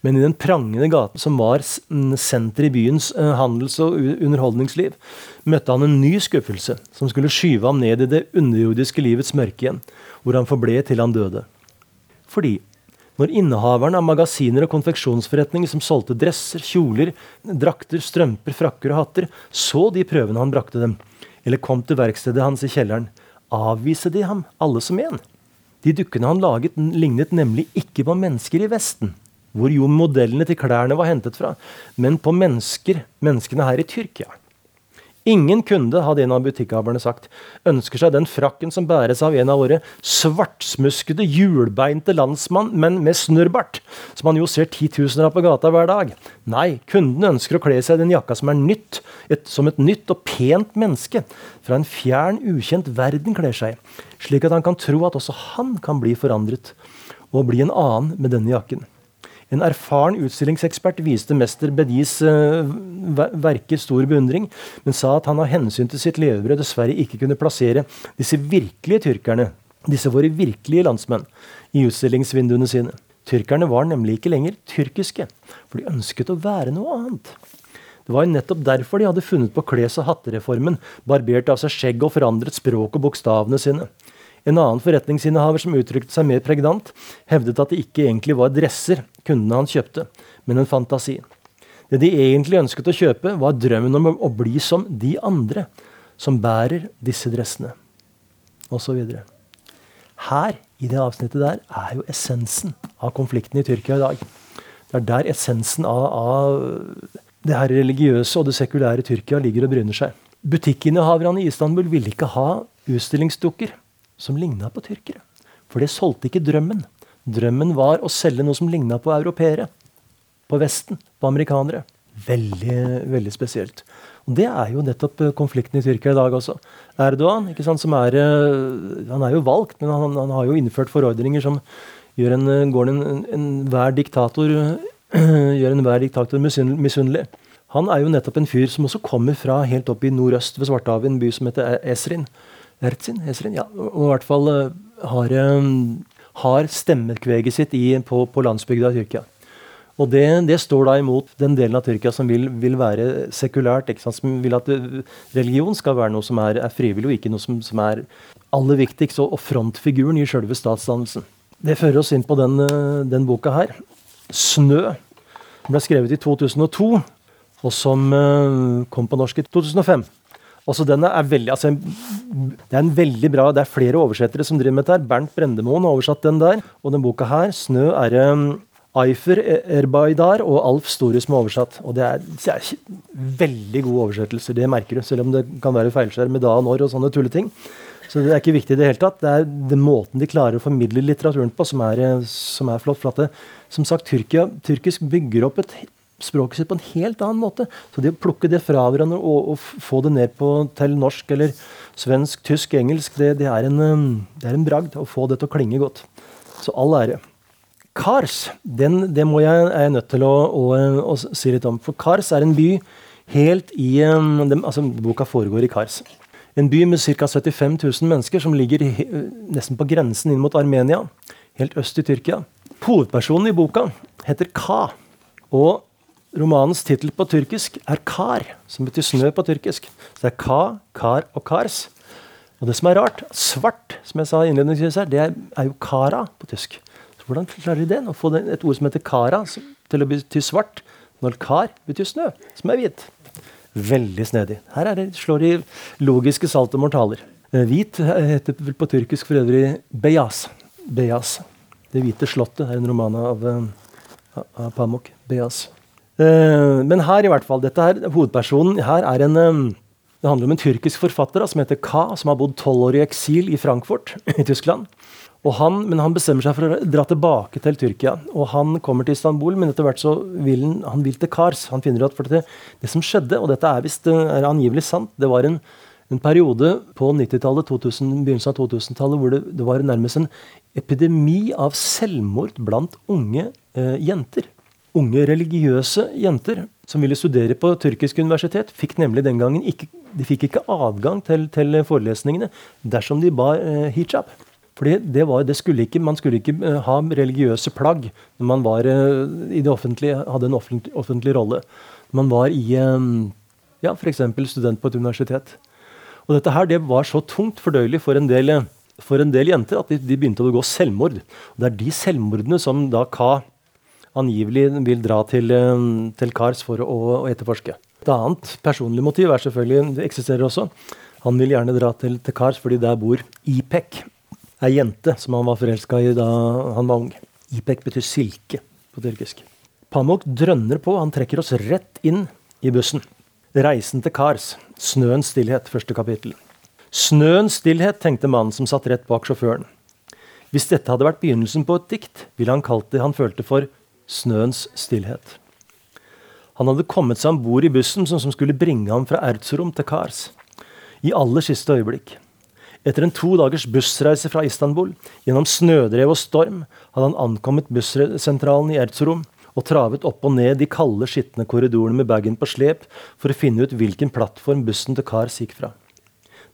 Men i den prangende gaten som var senter i byens eh, handels- og underholdningsliv, møtte han en ny skuffelse som skulle skyve ham ned i det underjordiske livets mørke igjen, hvor han forble til han døde. Fordi når innehaveren av magasiner og konfeksjonsforretninger som solgte dresser, kjoler, drakter, strømper, frakker og hatter, så de prøvene han brakte dem, eller kom til verkstedet hans i kjelleren, avviste de ham alle som en. De dukkene han laget, lignet nemlig ikke på mennesker i Vesten, hvor jo modellene til klærne var hentet fra, men på mennesker, menneskene her i Tyrkia. Ingen kunde, hadde en av butikkhaverne sagt, ønsker seg den frakken som bæres av en av våre svartsmuskede, hjulbeinte landsmann, men med snurrbart, som man jo ser titusener av på gata hver dag. Nei, kunden ønsker å kle seg i den jakka som er nytt, et, som et nytt og pent menneske fra en fjern, ukjent verden kler seg, slik at han kan tro at også han kan bli forandret og bli en annen med denne jakken. En erfaren utstillingsekspert viste mester Bedis uh, verker stor beundring, men sa at han av hensyn til sitt levebrød dessverre ikke kunne plassere disse virkelige tyrkerne, disse våre virkelige landsmenn, i utstillingsvinduene sine. Tyrkerne var nemlig ikke lenger tyrkiske, for de ønsket å være noe annet. Det var jo nettopp derfor de hadde funnet på kles- og hattereformen, barbert av seg skjegg og forandret språk og bokstavene sine. En annen forretningsinnehaver som uttrykte seg mer pregnant, hevdet at det ikke egentlig var dresser kundene hans kjøpte, men en fantasi. Det de egentlig ønsket å kjøpe, var drømmen om å bli som de andre som bærer disse dressene, osv. Her, i det avsnittet der, er jo essensen av konflikten i Tyrkia i dag. Det er der essensen av, av det her religiøse og det sekulære Tyrkia ligger og bryner seg. Butikkinnehaverne i Istanbul ville ikke ha utstillingsdukker som ligna på tyrkere. For det solgte ikke drømmen. Drømmen var å selge noe som ligna på europeere. På Vesten. På amerikanere. Veldig, veldig spesielt. Og Det er jo nettopp eh, konflikten i Tyrkia i dag også. Erdogan ikke sant, som er, eh, han er jo valgt, men han, han har jo innført forordninger som gjør en, går en, en, en diktator, gjør enhver diktator misunnelig. Han er jo nettopp en fyr som også kommer fra helt opp i nordøst ved Svartehavet, en by som heter Esrin. Erzin, Esrin, ja. Og i hvert fall uh, har, um, har stemmekveget sitt i, på, på landsbygda i Tyrkia. Og det, det, står da imot den delen av Tyrkia som vil, vil være sekulært. Som vil at religion skal være noe som er, er frivillig, og ikke noe som, som er aller viktigst. Og, og frontfiguren i sjølve statsdannelsen. Det fører oss inn på den, den boka her. 'Snø'. Den ble skrevet i 2002, og som kom på norsk i 2005. Også denne er veldig, altså, Det er en veldig bra, det er flere oversettere som driver med dette. Bernt Brendemoen har oversatt den der. Og den boka her, 'Snø', er um, Eifer Erbaidar og Alf Store som har oversatt. Og det er, det er, veldig gode oversettelser, det merker du. Selv om det kan være feilskjær med da og når og sånne tulleting. Så det er ikke viktig i det hele tatt. Det er den måten de klarer å formidle litteraturen på, som er, som er flott. For at det, som sagt, Tyrkia, tyrkisk bygger opp et språket sitt på en helt annen måte. Så det å plukke det fra hverandre og, og få det ned på, til norsk eller svensk, tysk, engelsk, det, det, er en, det er en bragd å få det til å klinge godt. Så all ære. Kars den, det må jeg, er jeg nødt til å, å, å, si litt om. For Kars er en by helt i de, altså Boka foregår i Kars. En by med ca. 75 000 mennesker som ligger he, nesten på grensen inn mot Armenia. Helt øst i Tyrkia. Hovedpersonen i boka heter Ka. Og romanens tittel på tyrkisk er Kar, som betyr snø på tyrkisk. Så det er Ka, Kar og Kars. Og det som er rart, svart, som jeg sa innledningsvis her, det er, er jo Kara på tysk. Så Hvordan klarer de det? Å få et ord som heter kara til å bety svart, når kar betyr snø, som er hvit. Veldig snedig. Her det, slår de logiske mortaler. Eh, hvit heter vel på tyrkisk for øvrig beyaz. Beyaz. Det hvite slottet er en roman av, eh, av Pamuk. Beyaz. Eh, men her, i hvert fall, dette her, hovedpersonen her er en Det handler om en tyrkisk forfatter som heter Ka, som har bodd tolv år i eksil i Frankfurt i Tyskland. Og Han, men han bestemmer seg for å dra tilbake til Tyrkia. og Han kommer til Istanbul, men etter hvert så vil han, han vil til Kars. Han finner ut at det, det som skjedde, og dette er visst er angivelig sant Det var en, en periode på 90-tallet, begynnelsen av 2000-tallet, hvor det, det, var nærmest en epidemi av selvmord blant unge eh, jenter. Unge religiøse jenter som ville studere på tyrkisk universitet, fikk nemlig den gangen ikke, de fikk ikke adgang til, til forelesningene dersom de bar eh, hijab. Fordi det var, det skulle ikke, Man skulle ikke eh, ha religiøse plagg når man var eh, i det offentlige, hadde en offentlig, offentlig rolle. Man var i ja, f.eks. student på et universitet. Og dette her, det var så tungt fordøyelig for en del, for en del jenter at de, de, begynte å begå selvmord. Og Det er de selvmordene som da Ka angivelig vil dra til, til Kars for å, å, etterforske. Et annet personlig motiv er selvfølgelig, det eksisterer også. Han vil gjerne dra til, til Kars fordi der bor Ipek ei jente som han var forelska i da han var ung. Ipek betyr silke på tyrkisk. Pamuk drønner på, han trekker oss rett inn i bussen. Reisen til Kars. Snøens stillhet, første kapittel. Snøens stillhet, tenkte mannen som satt rett bak sjåføren. Hvis dette hadde vært begynnelsen på et dikt, ville han kalt det han følte for snøens stillhet. Han hadde kommet seg om bord i bussen som skulle bringe ham fra Erzurum til Kars. I aller siste øyeblikk. Etter en to dagers bussreise fra Istanbul, gjennom snødrev og storm, hadde han ankommet bussentralen i Erzurum og travet opp og ned de kalde, skitne korridorene med bagen på slep for å finne ut hvilken plattform bussen til Kars gikk fra.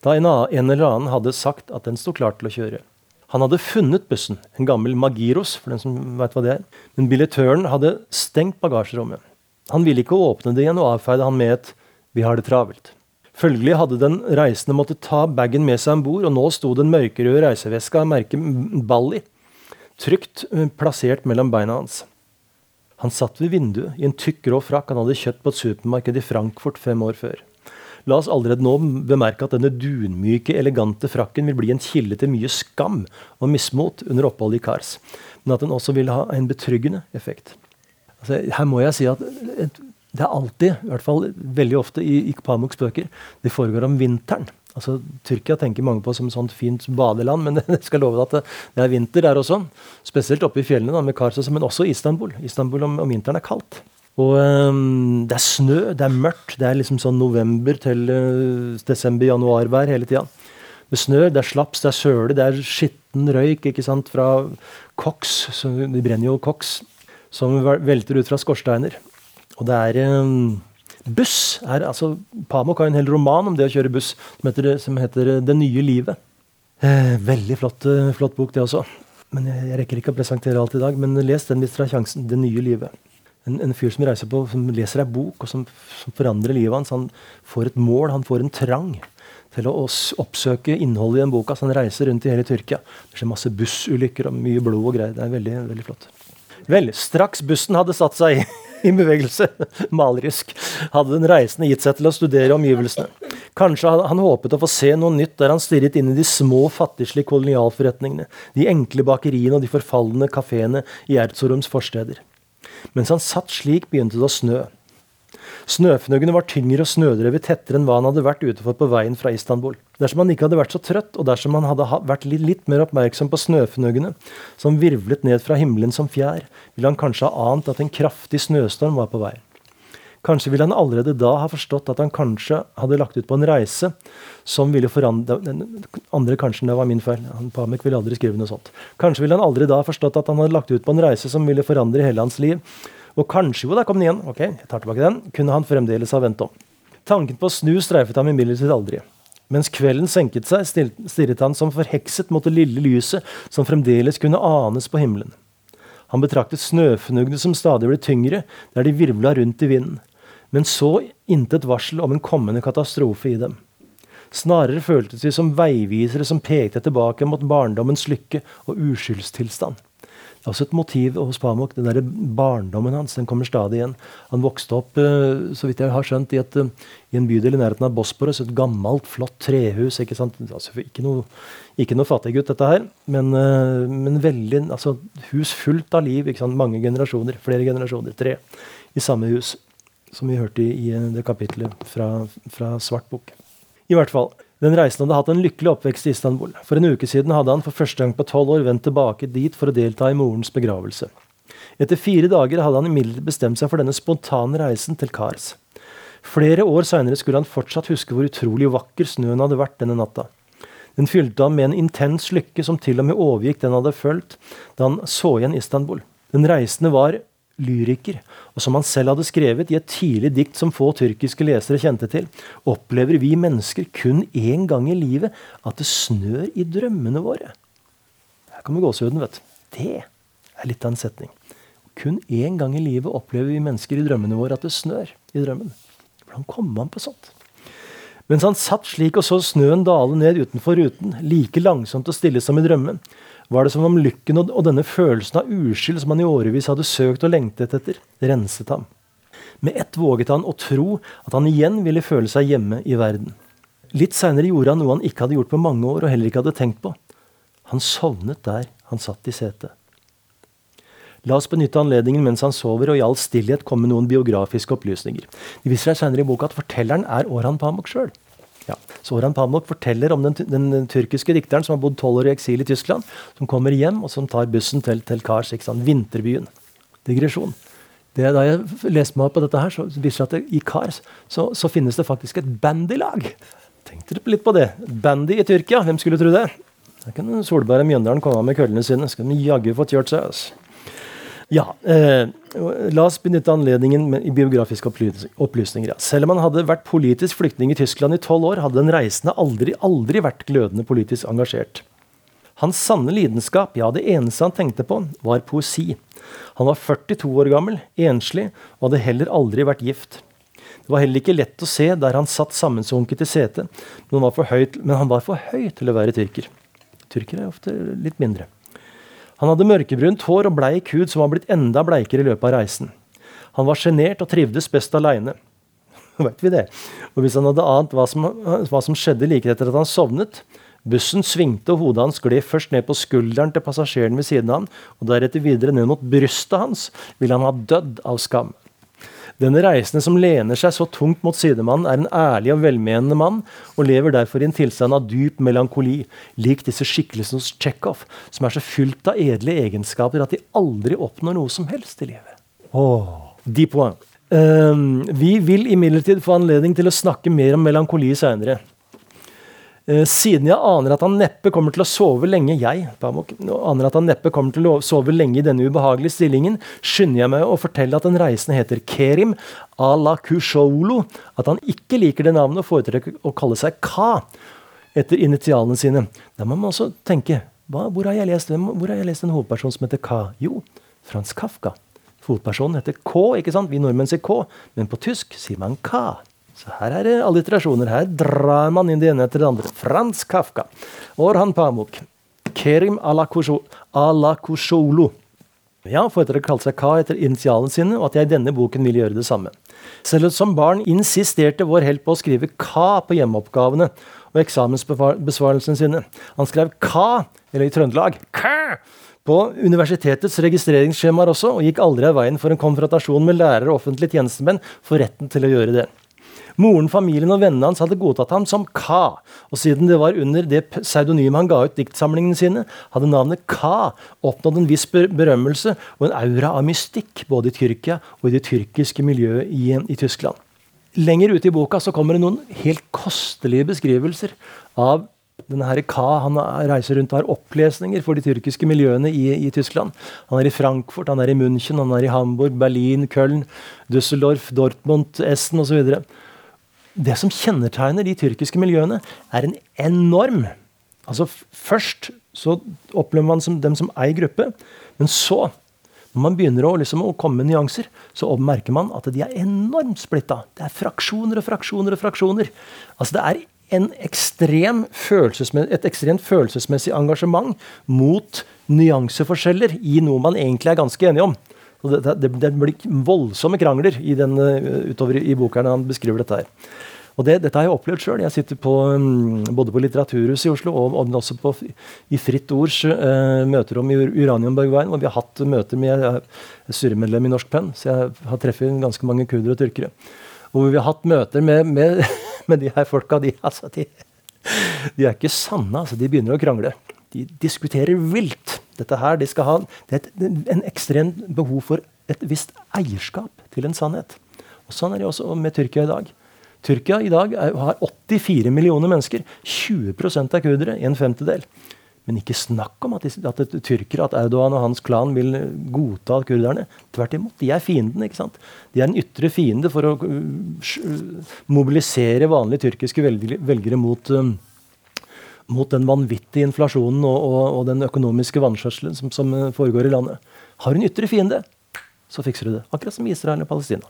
Da en, eller annen hadde sagt at den sto klar til å kjøre. Han hadde funnet bussen, en gammel Magiros, for den som vet hva det er, men billettøren hadde stengt bagasjerommet. Han ville ikke åpne det igjen og avfeide han med et 'vi har det travelt'. Følgelig hadde den reisende måttet ta bagen med seg om bord, og nå sto den mørkerøde reiseveska merket Balli trygt plassert mellom beina hans. Han satt ved vinduet i en tykk, grå frakk han hadde kjøpt på et supermarked i Frankfurt fem år før. La oss allerede nå bemerke at denne dunmyke, elegante frakken vil bli en kilde til mye skam og mismot under oppholdet i Kars, men at den også vil ha en betryggende effekt. Altså, her må jeg si at det er alltid, i hvert fall veldig ofte i, i Pamuks bøker, det foregår om vinteren. Altså, Tyrkia tenker mange på som et sånt fint badeland, men jeg skal love deg at det, er vinter der også. Spesielt oppe i fjellene da, med Karsos, men også Istanbul. Istanbul om, om vinteren er kaldt. Og um, det er snø, det er mørkt. Det er liksom sånn november til uh, desember-januarvær hele tida. Det snør, det er slaps, det er søle, det er skitten røyk ikke sant, fra koks. de brenner jo koks som velter ut fra skorsteiner. Og det er, Buss er altså Pamuk har en hel roman om det å kjøre buss som heter, som heter 'Det nye livet'. Eh, veldig flott, eh, flott, bok, det også. Men jeg, jeg, rekker ikke å presentere alt i dag. Men les den hvis dere har sjansen. 'Det nye livet'. En, en, fyr som reiser på, som leser ei bok, og som, som, forandrer livet hans. Han får et mål, han får en trang til å oppsøke innholdet i den boka. Så han reiser rundt i hele Tyrkia. Det skjer masse bussulykker og mye blod og greier. Det er veldig, veldig flott. Vel, straks bussen hadde satt seg i bevegelse, malerisk, hadde den reisende gitt seg til å studere omgivelsene. Kanskje hadde han håpet å få se noe nytt der han stirret inn i de små, fattigslige kolonialforretningene, de enkle bakeriene og de forfalne kafeene i Erzorums forsteder. Mens han satt slik, begynte det å snø. Snøfnuggene var tyngre og snødrevet tettere enn hva han hadde vært ute for på veien fra Istanbul. Dersom han ikke hadde vært så trøtt, og dersom han hadde vært litt, mer oppmerksom på snøfnuggene som virvlet ned fra himmelen som fjær, ville han kanskje ha ant at en kraftig snøstorm var på vei. Kanskje ville han allerede da ha forstått at han kanskje hadde lagt ut på en reise som ville forandre andre kanskje, det var min feil. Han, Pamek ville aldri skrive noe sånt. Kanskje ville han aldri da ha forstått at han hadde lagt ut på en reise som ville forandre hele hans liv, og kanskje, jo, da kom den igjen, ok, jeg tar tilbake den, kunne han fremdeles ha ventet om. Tanken på å snu streifet ham imidlertid aldri. Mens kvelden senket seg, stirret han som forhekset mot det lille lyset som fremdeles kunne anes på himmelen. Han betraktet snøfnuggene som stadig ble tyngre, der de virvla rundt i vinden, men så intet varsel om en kommende katastrofe i dem. Snarere føltes de som veivisere som pekte tilbake mot barndommens lykke og uskyldstilstand. Det er også et motiv hos Pamuk. Den der barndommen hans den kommer stadig igjen. Han vokste opp eh, så vidt jeg har skjønt, i, et, eh, i en bydel i nærheten av Bosporos. Et gammelt, flott trehus. Ikke sant? Altså, ikke noe, ikke noe fattiggutt, dette her, men, eh, men, veldig altså, hus fullt av liv. Mange generasjoner. Flere generasjoner. Tre i samme hus. Som vi hørte i, det kapitlet fra, fra Svart bok. I hvert fall. Den reisende hadde hatt en lykkelig oppvekst i Istanbul. For en uke siden hadde han for første gang på tolv år vendt tilbake dit for å delta i morens begravelse. Etter fire dager hadde han imidlertid bestemt seg for denne spontane reisen til Kars. Flere år seinere skulle han fortsatt huske hvor utrolig vakker snøen hadde vært denne natta. Den fylte ham med en intens lykke som til og med overgikk den han hadde følt da han så igjen Istanbul. Den reisende var lyriker, og som han selv hadde skrevet i et tidlig dikt som få tyrkiske lesere kjente til, opplever vi mennesker kun én gang i livet at det snør i drømmene våre. Her kommer gåsehuden, vet du. Det er litt av en setning. Kun én gang i livet opplever vi mennesker i drømmene våre at det snør i drømmen. Hvordan kommer man på sånt? Mens han satt slik og så snøen dale ned utenfor ruten, like langsomt og stille som i drømmen, var det som om lykken og, denne følelsen av uskyld som han i årevis hadde søkt og lengtet etter, renset ham. Med ett våget han å tro at han igjen ville føle seg hjemme i verden. Litt seinere gjorde han noe han ikke hadde gjort på mange år og heller ikke hadde tenkt på. Han sovnet der han satt i setet. La oss benytte anledningen mens han sover, og i all stillhet komme med noen biografiske opplysninger. Det viser seg senere i boka at fortelleren er Orhan Pamuk sjøl. Ja. Soran Pamuk forteller om den, den, tyrkiske dikteren som har bodd tolv år i eksil i Tyskland, som kommer hjem og som tar bussen til, til Kars, vinterbyen. Digresjon. Det, da jeg leste meg opp på dette, her, så viser det at i Kars så, så, finnes det faktisk et bandylag. Tenk dere litt på det? Bandy i Tyrkia, hvem skulle tro det? Der kan Solberg og Mjøndalen komme av med køllene sine. Skal de jaggu få kjørt seg. altså. Ja, eh, La oss benytte anledningen med, i biografiske opplysninger. Ja. Selv om han hadde vært politisk flyktning i Tyskland i tolv år, hadde den reisende aldri, aldri vært glødende politisk engasjert. Hans sanne lidenskap, ja, det eneste han tenkte på, var poesi. Han var 42 år gammel, enslig, og hadde heller aldri vært gift. Det var heller ikke lett å se der han satt sammensunket i setet, men, han var for høy til å være tyrker. Tyrkere er ofte litt mindre. Han hadde mørkebrunt hår og bleik hud som var blitt enda bleikere i løpet av reisen. Han var sjenert og trivdes best aleine. Vet vi det? Og hvis han hadde ant hva som, hva som skjedde like etter at han sovnet Bussen svingte, og hodet hans gled først ned på skulderen til passasjeren ved siden av han, og deretter videre ned mot brystet hans, ville han ha dødd av skam. Denne reisende som lener seg så tungt mot sidemannen, er en ærlig og velmenende mann, og lever derfor i en tilstand av dyp melankoli, lik disse skikkelsene hos Tsjekhov, som er så fylt av edle egenskaper at de aldri oppnår noe som helst i livet. Oh, de poeng. Um, vi vil imidlertid få anledning til å snakke mer om melankoli seinere. Eh, siden jeg aner at han neppe kommer til å sove lenge jeg, Pamuk, aner at han neppe kommer til å sove lenge i denne ubehagelige stillingen, skynder jeg meg å fortelle at den reisende heter Kerim Alakusholo, at han ikke liker det navnet og foretrekker å kalle seg Ka etter initialene sine. Da må man også tenke hva, hvor, har jeg lest, hvor har jeg lest en hovedperson som heter Ka? Jo, Frans Kafka. Hovedpersonen heter K, ikke sant? Vi nordmenn sier K, men på tysk sier man Ka. Så her er det alliterasjoner. Her drar man inn det ene etter det andre. Frans Kafka. Orhan Pamuk. Kerim Alakusholo. Ja, for etter å kalle seg Ka etter initialene sine, og at jeg i denne boken vil gjøre det samme. Selv som barn insisterte vår helt på å skrive Ka på hjemmeoppgavene og eksamensbesvarelsene sine. Han skrev Ka, eller i Trøndelag Ka, på universitetets registreringsskjemaer også, og gikk aldri av veien for en konfrontasjon med lærere og offentlige tjenestemenn for retten til å gjøre det. Moren, familien og vennene hans hadde godtatt ham som Ka, og siden det var under det pseudonymet han ga ut diktsamlingene sine, hadde navnet Ka oppnådd en viss berømmelse og en aura av mystikk både i Tyrkia og i det tyrkiske miljøet i, i Tyskland. Lenger ute i boka så kommer det noen helt kostelige beskrivelser av denne her Ka han reiser rundt og har opplesninger for de tyrkiske miljøene i, i, Tyskland. Han er i Frankfurt, han er i München, han er i Hamburg, Berlin, Köln, Düsseldorf, Dortmund, Essen osv. Det som kjennetegner de tyrkiske miljøene, er en enorm Altså Først så opplever man som, dem som ei gruppe, men så, når man begynner å, liksom, å komme med nyanser, så merker man at de er enormt splitta. Det er fraksjoner og fraksjoner og fraksjoner. Altså Det er ekstrem et ekstremt følelsesmessig engasjement mot nyanseforskjeller i noe man egentlig er ganske enige om. Det, det, det, blir voldsomme krangler i den, eh, utover i boka når han beskriver dette her. Og det, Dette har jeg opplevd sjøl. Jeg sitter på, mm, både på Litteraturhuset i Oslo og, og også på, i Fritt Ords uh, møterom i Uraniumbergveien, hvor vi har hatt møter med Jeg styremedlem i Norsk Penn, så jeg har treffet ganske mange kurdere og tyrkere. Og hvor vi har hatt møter med, med, med de her folka. De, altså, de, de, er ikke sanne. altså De begynner å krangle. De diskuterer vilt. Dette her, de skal ha, Det er et, en ekstremt behov for et visst eierskap til en sannhet. Og Sånn er det også med Tyrkia i dag. Tyrkia i dag er, har 84 millioner mennesker. 20% er kurdere. En femtedel. Men ikke snakk om at, at tyrkere, at Erdogan og hans klan vil godta kurderne. Tvert imot. De er fienden. ikke sant? De er en ytre fiende for å uh, mobilisere vanlige tyrkiske velgere mot uh, mot den vanvittige inflasjonen og, og, og den økonomiske vanskjøtselen som, som, foregår i landet. Har du en ytre fiende, så fikser du det. Akkurat som Israel og Palestina.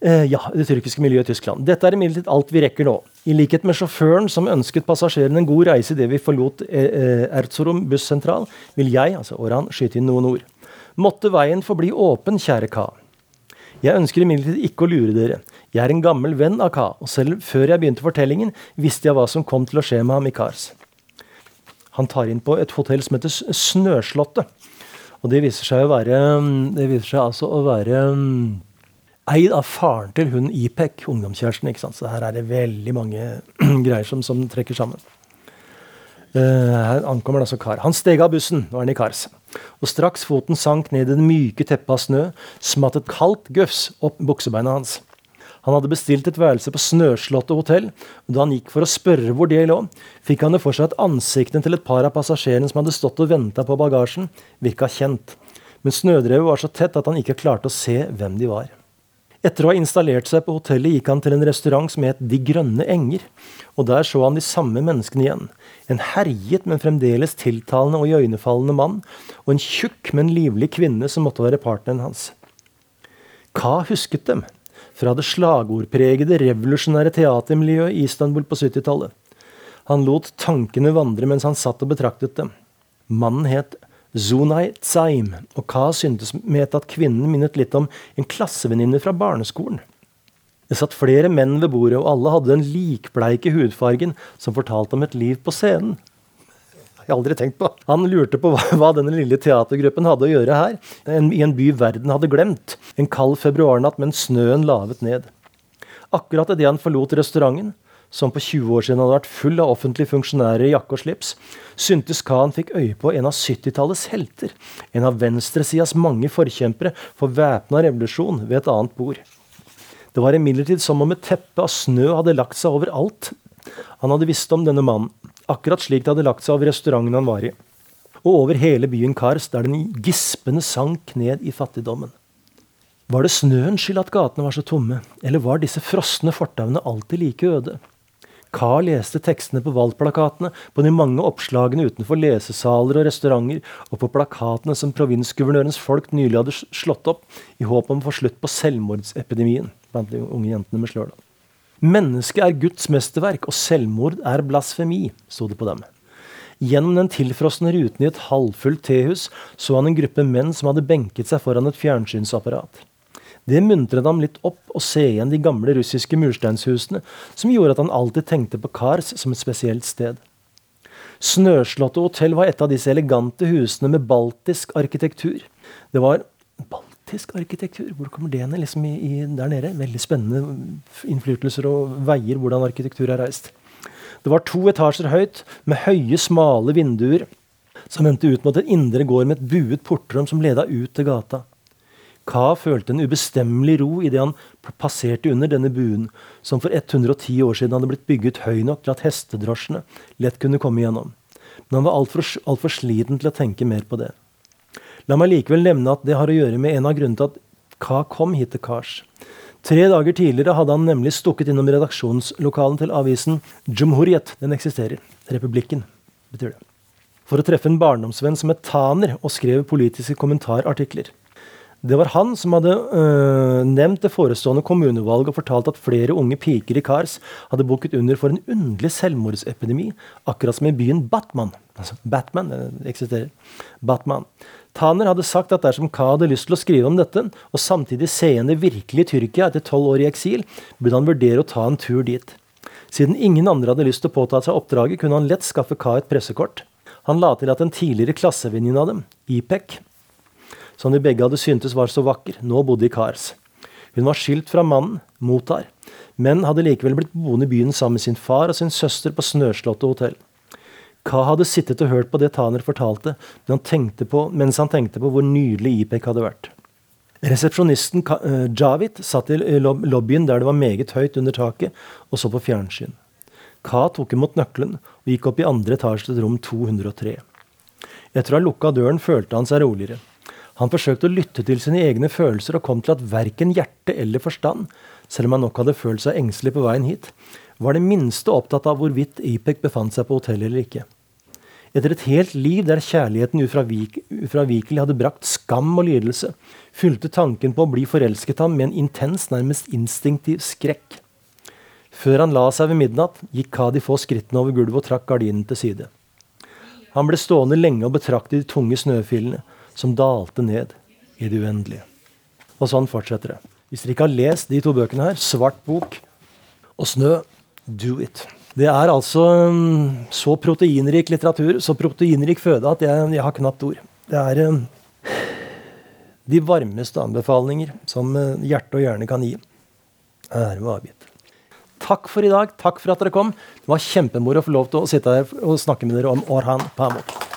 Eh, ja, det tyrkiske miljøet i Tyskland. Dette er imidlertid alt vi rekker nå. I likhet med sjåføren som ønsket passasjerene en god reise idet vi forlot eh, eh, Erzurum bussentral, vil jeg, altså Oran, skyte inn noen ord. Måtte veien forbli åpen, kjære Ka. Jeg ønsker imidlertid ikke å lure dere. Jeg er en gammel venn av Ka, og selv før jeg begynte fortellingen, visste jeg hva som kom til å skje med ham i Kars. Han tar inn på et hotell som heter Snøslottet. Og det viser seg å være Det viser seg altså å være um, eid av faren til hun Ipek, ungdomskjæresten. ikke sant? Så her er det veldig mange greier som, som trekker sammen. Uh, her ankommer altså Kar. Han steg av bussen, nå er i Kars. Og straks foten sank ned i det myke teppet av snø, smatt et kaldt gufs opp buksebeina hans. Han hadde bestilt et værelse på Snøslottet hotell, og da han gikk for å spørre hvor det lå, fikk han det for seg at ansiktene til et par av passasjerene som hadde stått og venta på bagasjen, virka kjent. Men snødrevet var så tett at han ikke klarte å se hvem de var. Etter å ha installert seg på hotellet gikk han til en restaurant som het De grønne enger, og der så han de samme menneskene igjen. En herjet, men fremdeles tiltalende og iøynefallende mann, og en tjukk, men livlig kvinne som måtte være partneren hans. Ka husket dem fra det slagordpregede, revolusjonære teatermiljøet i Istanbul på 70-tallet. Han lot tankene vandre mens han satt og betraktet dem. Mannen het Zunay Tsaim, og Ka syntes med at kvinnen minnet litt om en klassevenninne fra barneskolen. Det satt flere menn ved bordet, og alle hadde den likbleike hudfargen som fortalte om et liv på scenen. Jeg har aldri tenkt på. Han lurte på hva, denne lille teatergruppen hadde å gjøre her, i en by verden hadde glemt, en kald februarnatt mens snøen lavet ned. Akkurat idet han forlot restauranten, som på 20 år siden hadde vært full av offentlige funksjonærer i jakke og slips, syntes Khan fikk øye på en av 70-tallets helter, en av venstresidas mange forkjempere for væpna revolusjon ved et annet bord. Det var imidlertid som om et teppe av snø hadde lagt seg over alt Han hadde visst om denne mannen, akkurat slik det hadde lagt seg over restauranten han var i, og over hele byen Kars, der den gispende sank ned i fattigdommen. Var det snøens skyld at gatene var så tomme, eller var disse frosne fortauene alltid like øde? Carl leste tekstene på valgplakatene, på de mange oppslagene utenfor lesesaler og restauranter, og på plakatene som provinsguvernørens folk nylig hadde slått opp, i håp om å få slutt på selvmordsepidemien blant de unge jentene med slør. Mennesket er Guds mesterverk, og selvmord er blasfemi, sto det på dem. Gjennom den tilfrosne ruten i et halvfullt tehus så han en gruppe menn som hadde benket seg foran et fjernsynsapparat. Det muntret ham litt opp å se igjen de gamle russiske mursteinshusene, som gjorde at han alltid tenkte på Kars som et spesielt sted. Snøslottet hotell var et av disse elegante husene med baltisk arkitektur. Det var baltisk arkitektur? Hvor kommer det ned liksom i, i, der nede? Veldig spennende innflytelser og veier hvordan arkitektur er reist. Det var to etasjer høyt, med høye, smale vinduer som vendte ut mot en indre gård med et buet portrom som leda ut til gata. Ka følte en ubestemmelig ro idet han passerte under denne buen, som for 110 år siden hadde blitt bygget høy nok til at hestedrosjene lett kunne komme igjennom. Men han var altfor alt for sliten til å tenke mer på det. La meg likevel nevne at det har å gjøre med en av grunnene til at Ka kom hit til Kars. Tre dager tidligere hadde han nemlig stukket innom redaksjonslokalen til avisen Jumhuriyet. Den eksisterer. Republikken, betyr det. For å treffe en barndomsvenn som het Taner og skrev politiske kommentarartikler. Det var han som hadde øh, nevnt det forestående kommunevalget og fortalt at flere unge piker i Kars hadde bukket under for en underlig selvmordsepidemi, akkurat som i byen Batman. Altså Batman, eksisterer. Batman. Taner hadde sagt at dersom Ka hadde lyst til å skrive om dette, og samtidig se igjen det virkelige Tyrkia etter tolv år i eksil, burde han vurdere å ta en tur dit. Siden ingen andre hadde lyst til å påta seg oppdraget, kunne han lett skaffe Ka et pressekort. Han la til at en tidligere klassevenninne av dem, Ipek, som de begge hadde syntes var så vakker, nå bodde i Kars. Hun var skilt fra mannen, Motar, men hadde likevel blitt boende i byen sammen med sin far og sin søster på Snøslottet hotell. Ka hadde sittet og hørt på det Taner fortalte, han på, mens han tenkte på hvor nydelig Ipek hadde vært. Resepsjonisten uh, Javid satt i lobbyen der det var meget høyt under taket, og så på fjernsyn. Ka tok imot nøkkelen og gikk opp i andre etasje til rom 203. Etter å ha lukka døren følte han seg roligere. Han forsøkte å lytte til sine egne følelser og kom til at verken hjerte eller forstand, selv om han nok hadde følt seg engstelig på veien hit, var det minste opptatt av hvorvidt Ipek befant seg på hotellet eller ikke. Etter et helt liv der kjærligheten ufravikelig hadde brakt skam og lidelse, fylte tanken på å bli forelsket ham med en intens, nærmest instinktiv skrekk. Før han la seg ved midnatt, gikk Kadi få skrittene over gulvet og trakk gardinen til side. Han ble stående lenge og betrakte de tunge snøfillene, som dalte ned i det uendelige. Og sånn fortsetter det. Hvis dere ikke har lest de to bøkene her, 'Svart bok' og 'Snø', do it. Det er altså um, så proteinrik litteratur, så proteinrik føde, at jeg, jeg har knapt ord. Det er um, de varmeste anbefalinger som uh, hjerte og hjerne kan gi. Ære var avgitt. Takk for i dag. Takk for at dere kom. Det var kjempemoro å få lov til å sitte her og snakke med dere om Orhan Pamuk.